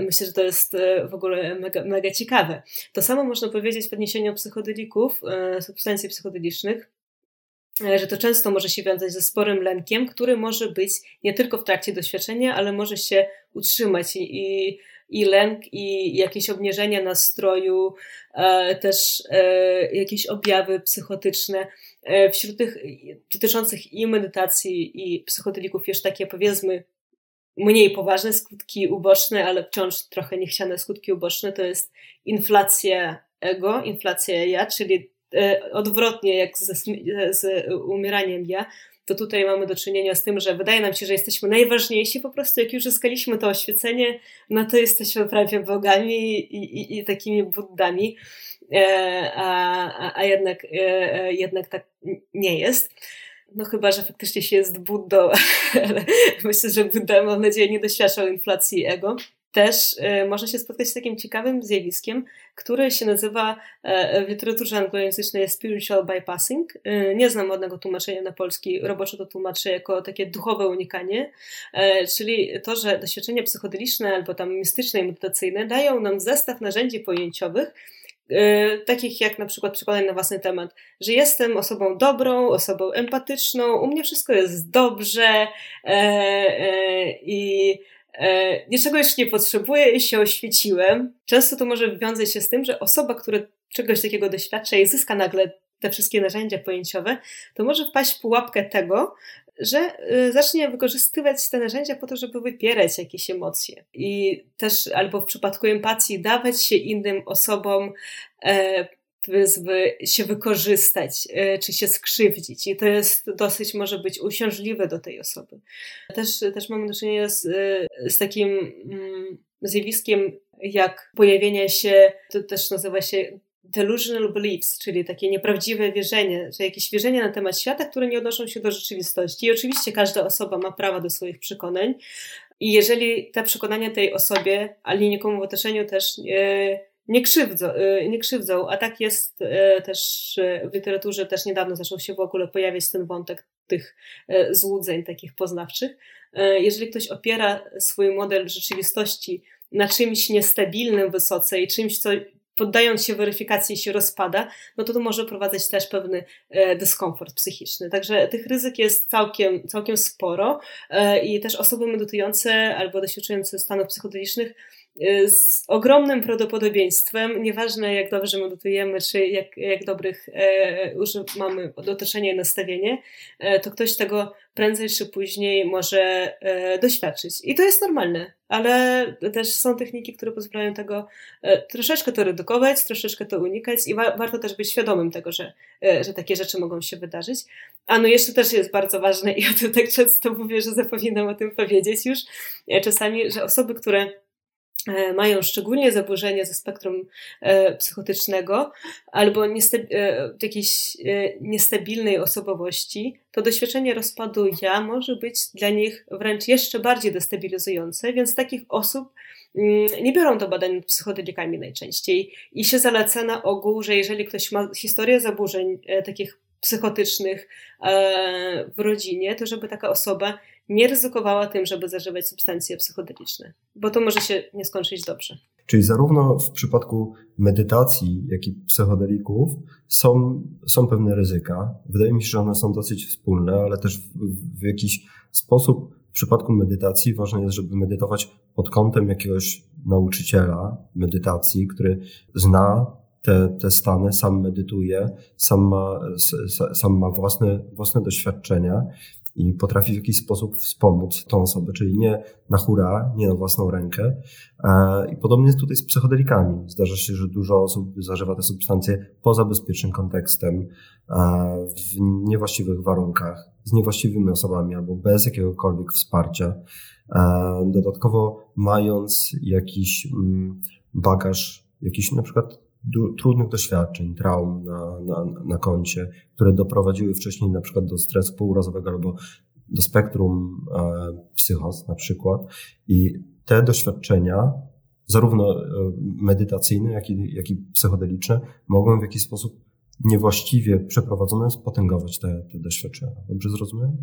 Myślę, że to jest w ogóle mega, mega ciekawe. To samo można powiedzieć w odniesieniu psychodelików, substancji psychodelicznych E, że to często może się wiązać ze sporym lękiem, który może być nie tylko w trakcie doświadczenia, ale może się utrzymać i, i, i lęk, i jakieś obniżenia nastroju, e, też e, jakieś objawy psychotyczne. E, wśród tych dotyczących i medytacji, i psychodelików, już takie powiedzmy mniej poważne skutki uboczne, ale wciąż trochę niechciane skutki uboczne, to jest inflacja ego, inflacja ja, czyli e, odwrotnie jak ze, z umieraniem ja, to tutaj mamy do czynienia z tym, że wydaje nam się, że jesteśmy najważniejsi, po prostu jak już zyskaliśmy to oświecenie, no to jesteśmy prawie bogami i, i, i takimi buddami, e, a, a, jednak, e, jednak tak nie jest. No chyba, że faktycznie się jest Buddą, ale myślę, że Budda, mam nadzieję, nie doświadczał inflacji ego. Też można się spotkać z takim ciekawym zjawiskiem, które się nazywa w literaturze anglojęzycznej spiritual bypassing. Nie znam ładnego tłumaczenia na polski, roboczo to tłumaczę jako takie duchowe unikanie, czyli to, że doświadczenia psychodeliczne albo tam mistyczne i medytacyjne dają nam zestaw narzędzi pojęciowych, takich jak na przykład przekonanie na własny temat, że jestem osobą dobrą, osobą empatyczną, u mnie wszystko jest dobrze e, e, i e, niczego już nie potrzebuję i się oświeciłem. Często to może wiązać się z tym, że osoba, która czegoś takiego doświadcza i zyska nagle te wszystkie narzędzia pojęciowe, to może wpaść w pułapkę tego, że y, zacznie wykorzystywać te narzędzia po to, żeby wypierać jakieś emocje. I też albo w przypadku empatii dawać się innym osobom e, się wykorzystać, e, czy się skrzywdzić. I to jest dosyć może być uciążliwe do tej osoby. Też, też mamy do czynienia z, e, z takim mm, zjawiskiem jak pojawienie się, to też nazywa się delusional beliefs, czyli takie nieprawdziwe wierzenie, że jakieś wierzenia na temat świata, które nie odnoszą się do rzeczywistości. I oczywiście każda osoba ma prawo do swoich przekonań. I jeżeli te przekonania tej osobie, ale nikomu w otoczeniu też nie, krzywdzą, e, nie krzywdzą, a tak jest e, też w literaturze, też niedawno zaczął się w ogóle pojawiać ten wątek tych złudzeń takich poznawczych. Jeżeli ktoś opiera swój model rzeczywistości na czymś niestabilnym wysoce i czymś, co poddając się weryfikacji się rozpada, no to to może prowadzić też pewny e, dyskomfort psychiczny. Także tych ryzyk jest całkiem, całkiem sporo e, i też osoby medytujące albo doświadczające stanów psychodelicznych z ogromnym prawdopodobieństwem, nieważne jak dobrze medytujemy, czy jak, jak dobrych e, mamy otoczenie i nastawienie, e, to ktoś tego prędzej czy później może e, doświadczyć. I to jest normalne, ale też są techniki, które pozwalają tego e, troszeczkę to redukować, troszeczkę to unikać i wa warto też być świadomym tego, że, e, że takie rzeczy mogą się wydarzyć. A no jeszcze też jest bardzo ważne i o tym tak często mówię, że zapominam o tym powiedzieć już e, czasami, że osoby, które mają szczególnie zaburzenia ze spektrum e, psychotycznego albo e, jakiejś niestabilnej osobowości, to doświadczenie rozpadu ja może być dla nich wręcz jeszcze bardziej destabilizujące, więc takich osób mm, nie biorą do badań psychodelikami najczęściej i się zaleca na ogół, że jeżeli ktoś ma historię zaburzeń takich psychotycznych w rodzinie, to żeby taka osoba nie ryzykowała tym, żeby zażywać substancje psychodeliczne, bo to może się nie skończyć dobrze. Czyli zarówno w przypadku medytacji, jak i psychodelików są, są pewne ryzyka. Wydaje mi się, że one są dosyć wspólne, ale też w, w jakiś sposób w przypadku medytacji ważne jest, żeby medytować pod kątem jakiegoś nauczyciela medytacji, który zna te, te stany, sam medytuje, sam ma, sam ma własne, własne doświadczenia i potrafi w jakiś sposób wspomóc tą osobę, czyli nie na hura, nie na własną rękę. E, I podobnie jest tutaj z psychodelikami. Zdarza się, że dużo osób zażywa te substancje poza bezpiecznym kontekstem, e, w niewłaściwych warunkach, z niewłaściwymi osobami albo bez jakiegokolwiek wsparcia. E, dodatkowo mając jakiś mm, bagaż, jakiś na przykład trudnych doświadczeń, traum na, na, na koncie, które doprowadziły wcześniej na przykład do stresu pourazowego albo do spektrum e, psychos na przykład. I te doświadczenia, zarówno e, medytacyjne, jak i, jak i psychodeliczne, mogą w jakiś sposób niewłaściwie przeprowadzone spotęgować te, te doświadczenia. Dobrze zrozumiałem?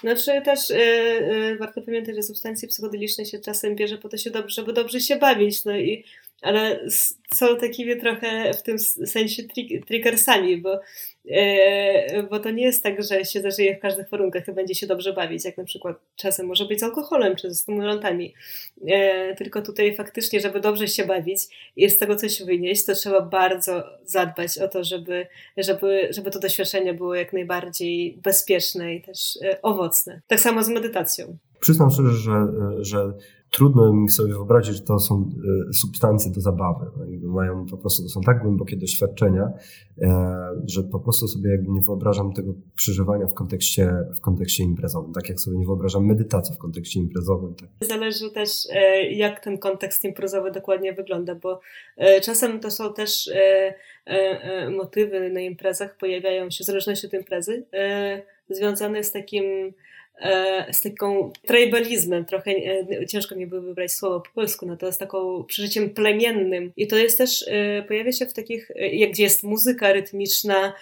Znaczy też yy, warto pamiętać, że substancje psychodeliczne się czasem bierze po to, się dobrze, żeby dobrze się bawić. No i ale są takimi trochę w tym sensie triggersami, bo, e, bo to nie jest tak, że się zażyje w każdych warunkach i będzie się dobrze bawić, jak na przykład czasem może być z alkoholem czy ze stymulantami. E, tylko tutaj faktycznie, żeby dobrze się bawić i z tego coś wynieść, to trzeba bardzo zadbać o to, żeby, żeby, żeby to doświadczenie było jak najbardziej bezpieczne i też e, owocne. Tak samo z medytacją. Przyznam szczerze, że, że trudno mi sobie wyobrazić, że to są e, substancje do zabawy. No mają po prostu, to są tak głębokie doświadczenia, e, że po prostu sobie jakby nie wyobrażam tego przeżywania w kontekście, w kontekście imprezowym. Tak jak sobie nie wyobrażam medytacji w kontekście imprezowym. Tak. Zależy też, jak ten kontekst imprezowy dokładnie wygląda, bo czasem to są też motywy na imprezach, pojawiają się w zależności od imprezy, związane z takim E, z taką tribalizmem, trochę e, ciężko mi było wybrać słowo po polsku, to z taką przeżyciem plemiennym. I to jest też, e, pojawia się w takich, jak gdzie jest muzyka rytmiczna,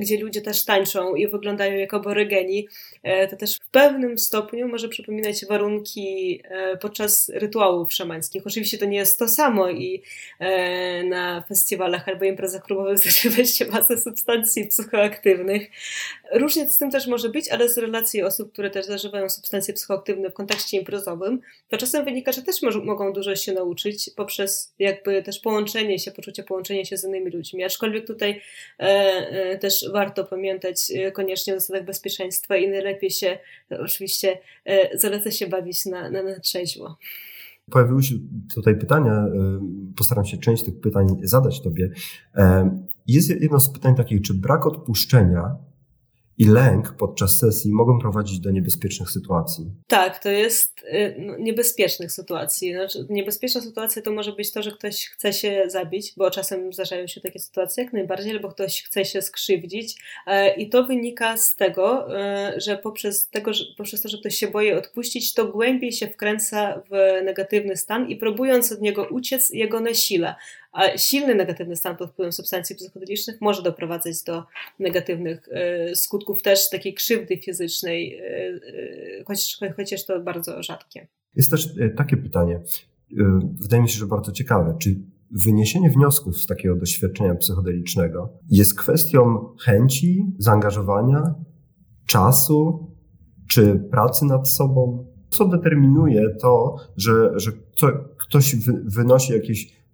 gdzie ludzie też tańczą i wyglądają jak aborygeni. To też w pewnym stopniu może przypominać warunki podczas rytuałów szamańskich. Oczywiście to nie jest to samo i na festiwalach albo imprezach klubowych zażywa się masę substancji psychoaktywnych. Różnie z tym też może być, ale z relacji osób, które które też zażywają substancje psychoaktywne w kontekście imprezowym, to czasem wynika, że też mogą dużo się nauczyć poprzez jakby też połączenie się, poczucie połączenia się z innymi ludźmi. Aczkolwiek tutaj e, e, też warto pamiętać e, koniecznie o zasadach bezpieczeństwa i najlepiej się oczywiście e, zaleca się bawić na, na, na trzeźwo. Pojawiły się tutaj pytania, e, postaram się część tych pytań zadać Tobie. E, jest jedno z pytań takich, czy brak odpuszczenia i lęk podczas sesji mogą prowadzić do niebezpiecznych sytuacji. Tak, to jest y, no, niebezpiecznych sytuacji. Znaczy, niebezpieczna sytuacja to może być to, że ktoś chce się zabić, bo czasem zdarzają się takie sytuacje jak najbardziej, albo ktoś chce się skrzywdzić e, i to wynika z tego, e, że poprzez, tego, że poprzez to, że ktoś się boi odpuścić, to głębiej się wkręca w negatywny stan i próbując od niego uciec, jego nasila. A silny negatywny stan pod wpływem substancji psychodelicznych może doprowadzać do negatywnych e, skutków też takiej krzywdy fizycznej, e, e, chociaż, chociaż to bardzo rzadkie. Jest też takie pytanie, wydaje mi się, że bardzo ciekawe. Czy wyniesienie wniosków z takiego doświadczenia psychodelicznego jest kwestią chęci, zaangażowania, czasu, czy pracy nad sobą? Co determinuje to, że, że ktoś wynosi jakieś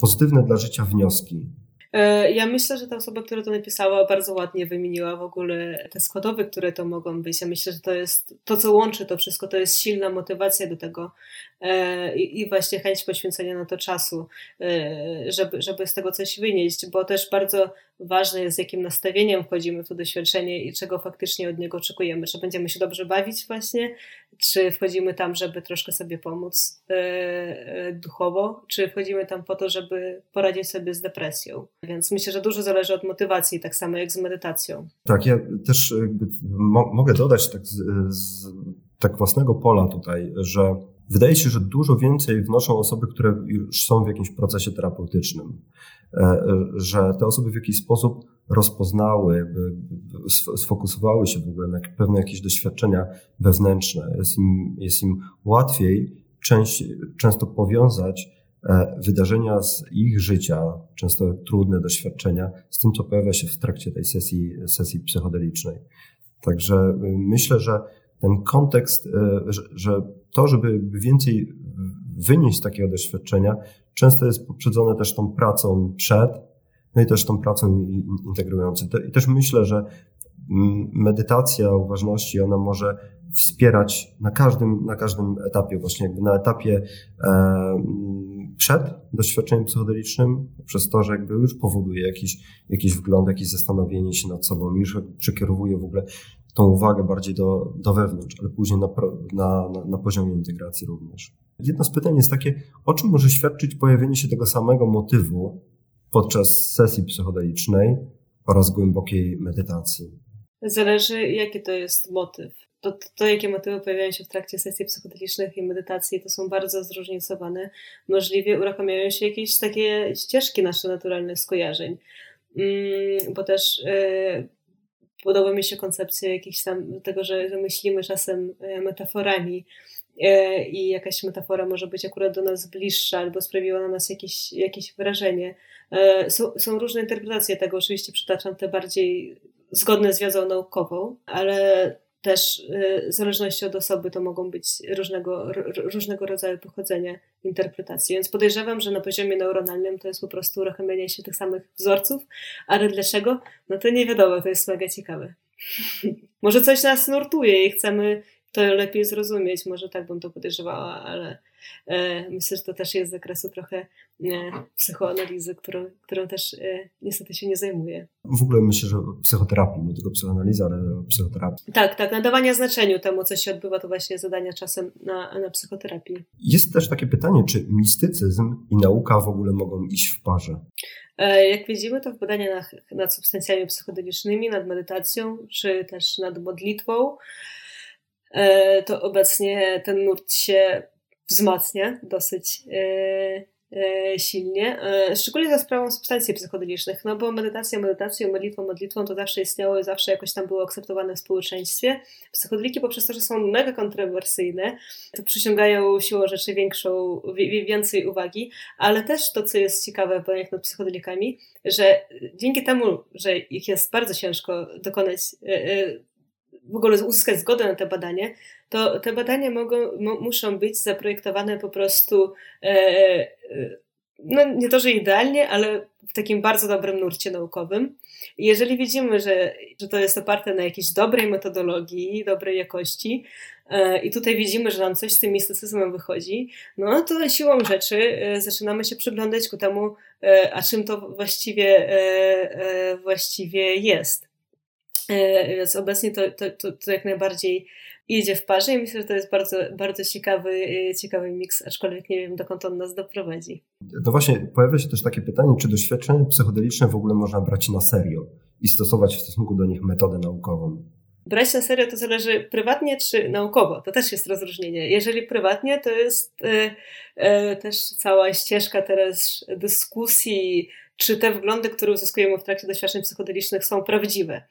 pozytywne dla życia wnioski. E, ja myślę, że ta osoba, która to napisała, bardzo ładnie wymieniła w ogóle te składowe, które to mogą być. Ja myślę, że to jest to, co łączy to wszystko, to jest silna motywacja do tego i właśnie chęć poświęcenia na to czasu, e, żeby, żeby z tego coś wynieść, bo też bardzo ważne jest, z jakim nastawieniem wchodzimy w to doświadczenie i czego faktycznie od niego oczekujemy. Czy będziemy się dobrze bawić właśnie, czy wchodzimy tam, żeby troszkę sobie pomóc e, e, duchowo, czy wchodzimy tam po to, żeby poradzić sobie z depresją. Więc myślę, że dużo zależy od motywacji, tak samo jak z medytacją. Tak, ja też mo mogę dodać tak z, z tak własnego pola tutaj, że Wydaje się, że dużo więcej wnoszą osoby, które już są w jakimś procesie terapeutycznym, e, że te osoby w jakiś sposób rozpoznały, sfokusowały się w ogóle na pewne jakieś doświadczenia wewnętrzne. Jest im, jest im łatwiej część, często powiązać e, wydarzenia z ich życia, często trudne doświadczenia, z tym, co pojawia się w trakcie tej sesji, sesji psychodelicznej. Także y, myślę, że ten kontekst, e, że, że to, żeby więcej wynieść z takiego doświadczenia, często jest poprzedzone też tą pracą przed, no i też tą pracą integrującą. I też myślę, że medytacja uważności, ona może wspierać na każdym, na każdym etapie, właśnie jakby na etapie e, przed doświadczeniem psychodelicznym, przez to, że jakby już powoduje jakiś, jakiś wgląd, jakieś zastanowienie się nad sobą, już przekierowuje w ogóle tą uwagę bardziej do, do wewnątrz, ale później na, na, na, na poziomie integracji również. Jedno z pytań jest takie, o czym może świadczyć pojawienie się tego samego motywu podczas sesji psychodelicznej oraz głębokiej medytacji? Zależy, jaki to jest motyw. To, to, to, jakie motywy pojawiają się w trakcie sesji psychodelicznych i medytacji, to są bardzo zróżnicowane. Możliwie uruchamiają się jakieś takie ścieżki nasze naturalne skojarzeń, mm, bo też y, podoba mi się koncepcja jakichś tam tego, że, myślimy czasem e, metaforami e, i jakaś metafora może być akurat do nas bliższa albo sprawiła na nas jakieś, jakieś wrażenie. E, są, są różne interpretacje tego, oczywiście przytaczam te bardziej zgodne z wiedzą naukową, ale też y, w zależności od osoby to mogą być różnego, różnego rodzaju pochodzenia interpretacji. Więc podejrzewam, że na poziomie neuronalnym to jest po prostu uruchamianie się tych samych wzorców, ale dlaczego? No to nie wiadomo, to jest mega ciekawe. Może coś nas nurtuje i chcemy to lepiej zrozumieć. Może tak bym to podejrzewała, ale myślę, że to też jest z zakresu trochę e, psychoanalizy, którą, którą też e, niestety się nie zajmuję. W ogóle myślę, że psychoterapii, nie tylko psychoanaliza, ale psychoterapii. Tak, tak, nadawania znaczeniu temu, co się odbywa, to właśnie zadania czasem na, na psychoterapii. Jest też takie pytanie, czy mistycyzm i nauka w ogóle mogą iść w parze? E, jak widzimy, to w badaniach nad, nad substancjami psychodelicznymi, nad medytacją, czy też nad modlitwą, E, to obecnie ten nurt się wzmacnia dosyć e, e, silnie, szczególnie za sprawą substancji psychodelicznych, no bo medytacja medytacją, modlitwą modlitwą to zawsze istniało i zawsze jakoś tam było akceptowane w społeczeństwie. Psychodeliki poprzez to, że są mega kontrowersyjne, to przyciągają siłą rzeczy większą, więcej uwagi, ale też to, co jest ciekawe w badaniach nad psychodelikami, że dzięki temu, że ich jest bardzo ciężko dokonać w ogóle uzyskać zgodę na te badanie, to te badania mogą, muszą być zaprojektowane po prostu e, e, no nie to, że idealnie, ale w takim bardzo dobrym nurcie naukowym. jeżeli widzimy, że, że to jest oparte na jakiejś dobrej metodologii, dobrej jakości, e, i tutaj widzimy, że nam coś z tym mistycyzmem wychodzi, no to siłą rzeczy e, zaczynamy się przyglądać ku temu, e, a czym to właściwie, właściwie jest. E, więc obecnie to, to, to, to, jak najbardziej idzie w parze i myślę, że to jest bardzo, bardzo ciekawy, e, ciekawy miks, aczkolwiek nie wiem, dokąd on nas doprowadzi. No właśnie, pojawia się też takie pytanie, czy doświadczenia psychodeliczne w ogóle można brać na serio i stosować w stosunku do nich metodę naukową? Brać na serio to zależy prywatnie czy naukowo. To też jest rozróżnienie. Jeżeli prywatnie, to jest e, e, też cała ścieżka teraz dyskusji, czy te wglądy, które uzyskujemy w trakcie doświadczeń psychodelicznych są prawdziwe.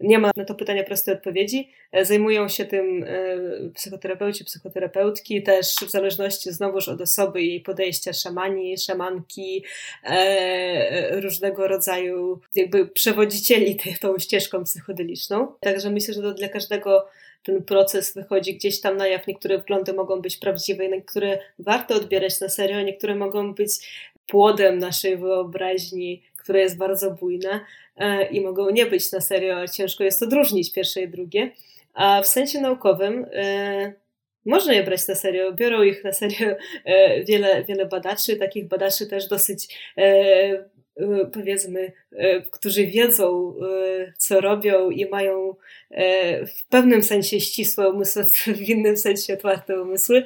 Nie ma na to pytania prostej odpowiedzi. E, zajmują się tym e, psychoterapeuci, psychoterapeutki, też w zależności znowuż od osoby i podejścia, szamani, szamanki, e, różnego rodzaju jakby przewodzicieli tą ścieżką psychodeliczną. Także myślę, że to dla każdego ten proces wychodzi gdzieś tam na jaw. Niektóre wglądy mogą być prawdziwe, niektóre warto odbierać na serio, niektóre mogą być płodem naszej wyobraźni, która jest bardzo bujna e, i mogą nie być na serio, ciężko jest odróżnić pierwsze i drugie. A w sensie naukowym e, można je brać na serio, biorą ich na serio e, wiele, wiele badaczy, takich badaczy też dosyć powiedzmy, którzy wiedzą, co robią i mają w pewnym sensie ścisłe umysły, w innym sensie otwarte umysły,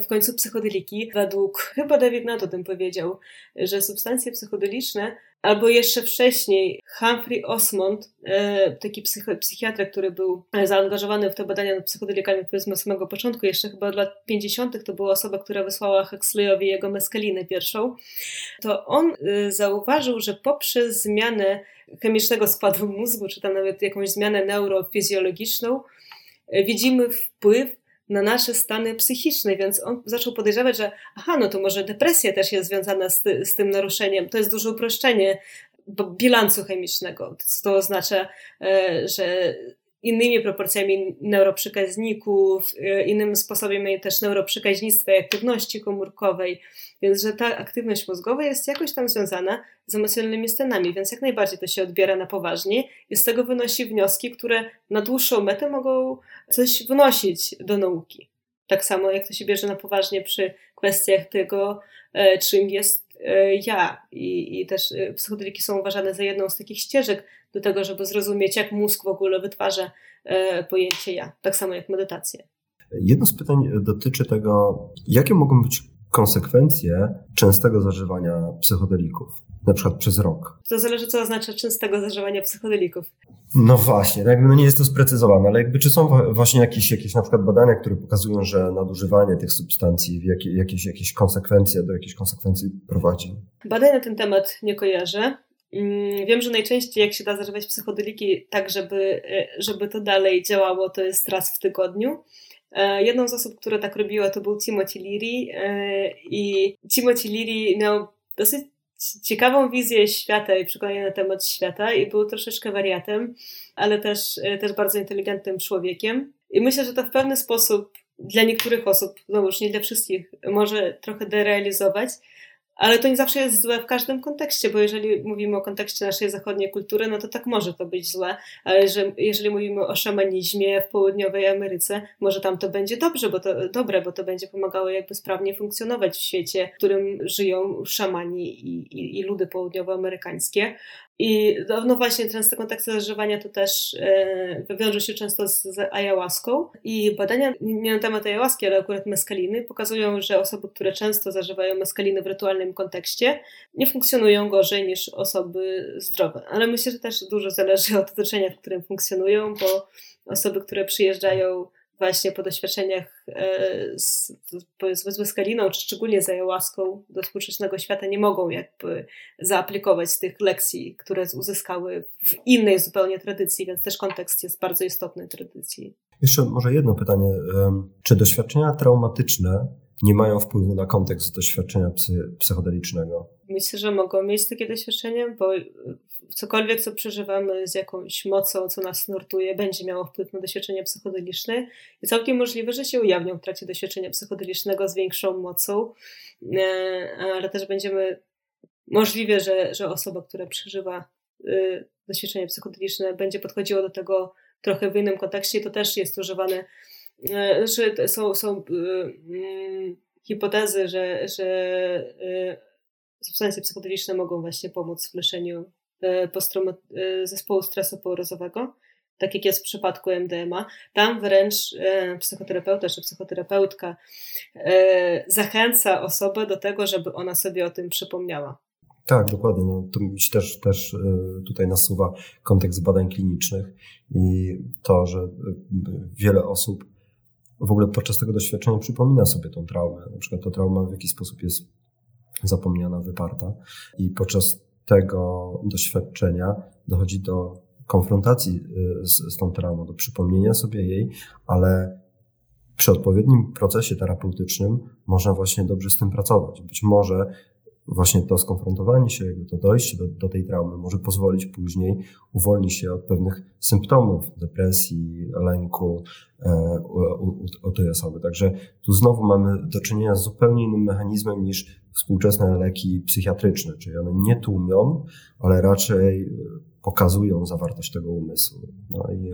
w końcu psychodeliki, według, chyba David Nato tym powiedział, że substancje psychodeliczne albo jeszcze wcześniej Humphrey Osmond, e, taki psychiatra, który był zaangażowany w te badania nad psychodelikami powiedzmy od samego początku, jeszcze chyba od lat 50. to była osoba, która wysłała Huxleyowi jego meskelinę pierwszą, to on e, zauważył, że poprzez zmianę chemicznego składu mózgu, czy tam nawet jakąś zmianę neurofizjologiczną, widzimy wpływ na nasze stany psychiczne, więc on zaczął podejrzewać, że aha, no to może depresja też jest związana z, ty, z tym naruszeniem. To jest duże uproszczenie bilansu chemicznego, to oznacza, e, że innymi proporcjami neuroprzekaźników, e, innym sposobem też neuroprzekaźnictwa i aktywności komórkowej, więc że ta aktywność mózgowa jest jakoś tam związana z emocjonalnymi stanami, więc jak najbardziej to się odbiera na poważnie i z tego wynosi wnioski, które na dłuższą metę mogą coś wnosić do nauki. Tak samo jak to się bierze na poważnie przy kwestiach tego, e, czym jest ja. I, i też psychodeliki są uważane za jedną z takich ścieżek do tego, żeby zrozumieć, jak mózg w ogóle wytwarza e, pojęcie ja, tak samo jak medytację. Jedno z pytań dotyczy tego, jakie mogą być konsekwencje częstego zażywania psychodelików, na przykład przez rok. To zależy, co oznacza częstego zażywania psychodelików. No właśnie, no jakby no nie jest to sprecyzowane, ale jakby czy są właśnie jakieś, jakieś na przykład badania, które pokazują, że nadużywanie tych substancji jakie, jakieś, jakieś konsekwencje, do jakichś konsekwencji prowadzi? Badań na ten temat nie kojarzę. Mm, wiem, że najczęściej jak się da zażywać psychodeliki tak, żeby, e, żeby to dalej działało, to jest raz w tygodniu. E, jedną z osób, która tak robiła, to był Timothy Leary e, i Timothy Leary miał dosyć ciekawą wizję świata i przekonanie na temat świata i był troszeczkę wariatem, ale też, też bardzo inteligentnym człowiekiem. I myślę, że to w pewny sposób dla niektórych osób, no już nie dla wszystkich, może trochę derealizować, ale to nie zawsze jest złe w każdym kontekście, bo jeżeli mówimy o kontekście naszej zachodniej kultury, no to tak może to być złe, ale że, jeżeli mówimy o szamanizmie w południowej Ameryce, może tam to będzie dobrze, bo to, dobre, bo to będzie pomagało jakby sprawnie funkcjonować w świecie, w którym żyją szamani i, i, i ludy południowoamerykańskie, i no, no właśnie, często konteksty zażywania to też e, wiąże się często z, z ayahuaską. I badania nie na temat ayahuaski, ale akurat meskaliny pokazują, że osoby, które często zażywają meskaliny w rytualnym kontekście, nie funkcjonują gorzej niż osoby zdrowe. Ale myślę, że też dużo zależy od otoczenia, w którym funkcjonują, bo osoby, które przyjeżdżają właśnie po doświadczeniach e, z, z Weskaliną, czy szczególnie z ayahuaską do współczesnego świata nie mogą jakby zaaplikować tych lekcji, które uzyskały w innej zupełnie tradycji, więc też kontekst jest bardzo istotny tradycji. Jeszcze może jedno pytanie. Czy doświadczenia traumatyczne nie mają wpływu na kontekst doświadczenia psy, psychodelicznego? Myślę, że mogą mieć takie doświadczenie, bo cokolwiek, co przeżywamy z jakąś mocą, co nas nurtuje, będzie miało wpływ na doświadczenie psychodeliczne. I całkiem możliwe, że się ujawnią w trakcie doświadczenia psychodelicznego z większą mocą, e, ale też będziemy możliwe, że, że osoba, która przeżywa y, doświadczenie psychodeliczne, będzie podchodziła do tego trochę w innym kontekście. To też jest używane, że są, są y, mm, hipotezy, że, że y, substancje psychodeliczne mogą właśnie pomóc w leczeniu e, e, zespołu stresu pourazowego, tak jak jest w przypadku MDMA. Tam wręcz e, psychoterapeuta czy psychoterapeutka zachęca osobę do tego, żeby ona sobie o tym przypomniała. Tak, dokładnie. No, to mi się też, też tutaj nasuwa kontekst badań klinicznych i to, że wiele osób w ogóle podczas tego doświadczenia przypomina sobie tą traumę. Na przykład ta trauma w jakiś sposób jest zapomniana, wyparta. I podczas tego doświadczenia dochodzi do konfrontacji y, z, z tą traumą, do przypomnienia sobie jej, ale przy odpowiednim procesie terapeutycznym można właśnie dobrze z tym pracować. Być może właśnie to skonfrontowanie się, to dojście do, do tej traumy może pozwolić później uwolnić się od pewnych symptomów depresji, lęku e, u, u, u tej osoby. Także tu znowu mamy do czynienia z zupełnie innym mechanizmem niż współczesne leki psychiatryczne, czyli one nie tłumią, ale raczej pokazują zawartość tego umysłu. No i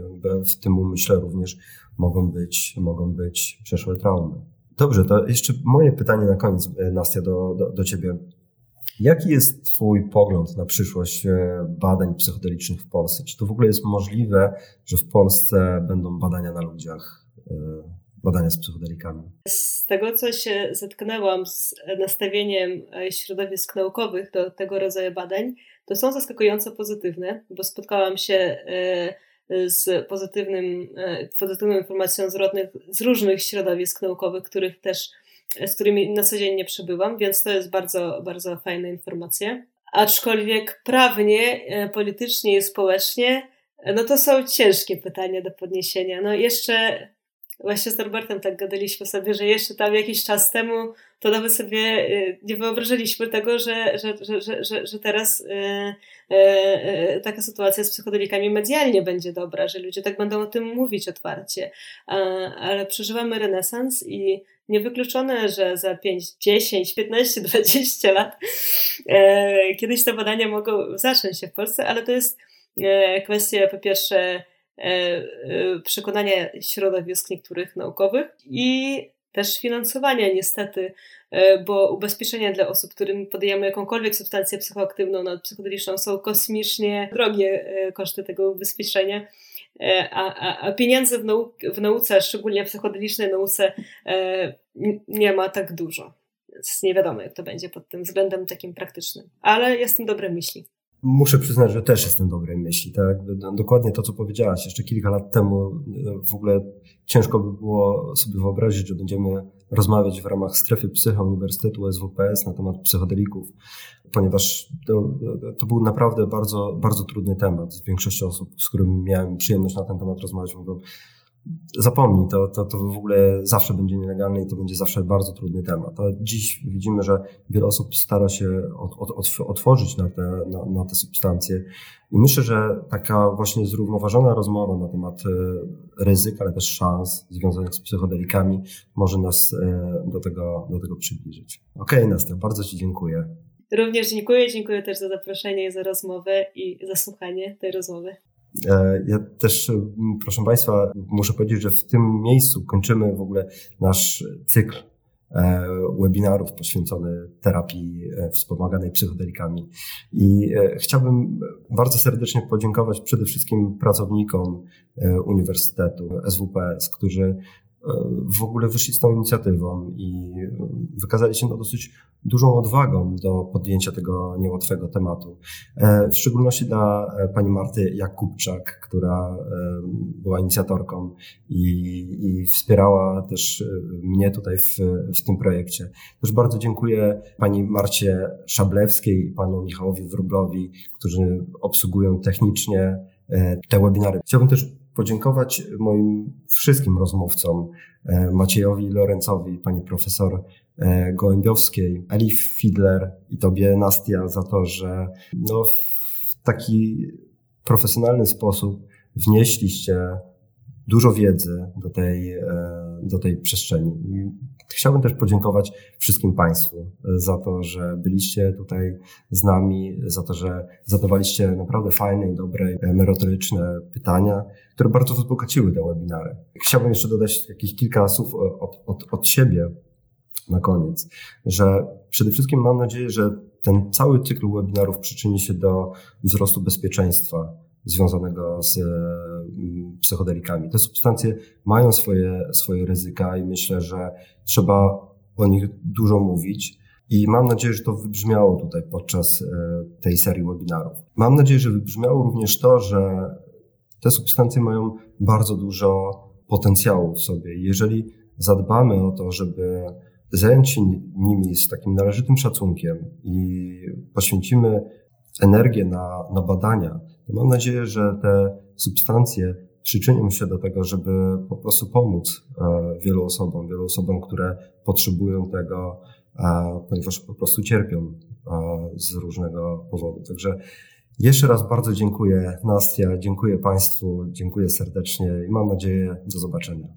w tym umyśle również mogą być, mogą być przeszłe traumy. Dobrze, to jeszcze moje pytanie na koniec, e, Nastia, do, do, do Ciebie. Jaki jest Twój pogląd na przyszłość e, badań psychodelicznych w Polsce? Czy to w ogóle jest możliwe, że w Polsce będą badania na ludziach, e, badania z psychodelikami? Z tego, co się zetknęłam z nastawieniem e, środowisk naukowych do tego rodzaju badań, to są zaskakująco pozytywne, bo spotkałam się z pozytywnym, pozytywną informacją zwrotnych z różnych środowisk naukowych, których też z którymi na co dzień nie przebyłam, więc to jest bardzo, bardzo fajna informacja. Aczkolwiek prawnie, e, politycznie i społecznie, e, no to są ciężkie pytania do podniesienia. No jeszcze właśnie z Norbertem tak gadaliśmy sobie, że jeszcze tam jakiś czas temu to nawet sobie e, nie wyobrażaliśmy tego, że, że, że, że, że teraz taka sytuacja z psychodelikami medialnie będzie dobra, że ludzie tak będą o tym mówić otwarcie. Ale przeżywamy renesans i niewykluczone, że za 5, 10, 15, 20 lat kiedyś te badania mogą zacząć się w Polsce, ale to jest kwestia po pierwsze przekonania środowisk niektórych naukowych i też finansowania niestety, e, bo ubezpieczenia dla osób, którym podajemy jakąkolwiek substancję psychoaktywną, no, psychodeliczną są kosmicznie drogie e, koszty tego ubezpieczenia. E, a, a, a pieniędzy w, nauk w nauce, szczególnie w psychodelicznej nauce, e, nie ma tak dużo. Więc nie wiadomo, jak to będzie pod tym względem takim praktycznym. Ale jestem dobrej myśli. Muszę przyznać, że też jestem dobrej myśli. Tak? Dokładnie to, co powiedziałaś. Jeszcze kilka lat temu e, w ogóle ciężko by było sobie wyobrazić, że będziemy rozmawiać w ramach strefy psycha Uniwersytetu SWPS na temat psychodelików, ponieważ to, to był naprawdę bardzo, bardzo trudny temat. Większość osób, z którymi miałem przyjemność na ten temat rozmawiać, mówią, zapomnij, to, to, to w ogóle zawsze będzie nielegalne i to będzie zawsze bardzo trudny temat. A dziś widzimy, że wiele osób stara się od, od, otworzyć na te, na, na te substancje i myślę, że taka właśnie zrównoważona rozmowa na temat e, ryzyka, ale też szans związanych z psychodelikami może nas e, do tego, do tego przybliżyć. Okej, okay, Nastia, bardzo Ci dziękuję. Również dziękuję. Dziękuję też za zaproszenie i za rozmowę i za słuchanie tej rozmowy. E, ja też, proszę Państwa, muszę powiedzieć, że w tym miejscu kończymy w ogóle nasz cykl e, webinarów poświęcony terapii e, wspomaganej psychodelikami. I chciałbym bardzo serdecznie podziękować przede wszystkim pracownikom Uniwersytetu SWPS, którzy w ogóle wyszli z tą inicjatywą i wykazali się no dosyć dużą odwagą do podjęcia tego niełatwego tematu. E, w szczególności dla e, pani Marty Jakubczak, która e, była inicjatorką i, i wspierała też mnie tutaj w, w tym projekcie. Też bardzo dziękuję pani Marcie Szablewskiej i panu Michałowi Wróblowi, którzy obsługują technicznie te webinary. Chciałbym też podziękować moim wszystkim rozmówcom, Maciejowi Lorencowi, pani profesor E, Gołębiowskiej, Eli Fidler i tobie, Nastia, za to, że no, w taki profesjonalny sposób wnieśliście dużo wiedzy do tej, e, do tej przestrzeni. I chciałbym też podziękować wszystkim Państwu za to, że byliście tutaj z nami, za to, że zadawaliście naprawdę fajne i dobre, e, merytoryczne pytania, które bardzo wzbogaciły te webinary. Chciałbym jeszcze dodać jakieś kilka słów od, od, od siebie na koniec, że przede wszystkim mam nadzieję, że ten cały cykl webinarów przyczyni się do wzrostu bezpieczeństwa związanego z mm, psychodelikami. Te substancje mają swoje, swoje ryzyka i myślę, że trzeba o nich dużo mówić. I mam nadzieję, że to wybrzmiało tutaj podczas e, tej serii webinarów. Mam nadzieję, że wybrzmiało również to, że te substancje mają bardzo dużo potencjału w sobie. Jeżeli zadbamy o to, żeby zająć się nimi z takim należytym szacunkiem i poświęcimy energię na, na badania, mam nadzieję, że te substancje przyczynią się do tego, żeby po prostu pomóc e, wielu osobom, wielu osobom, które potrzebują tego, ponieważ po prostu cierpią z różnego powodu. Także jeszcze raz bardzo dziękuję Nastia, dziękuję Państwu, dziękuję serdecznie i mam nadzieję do zobaczenia.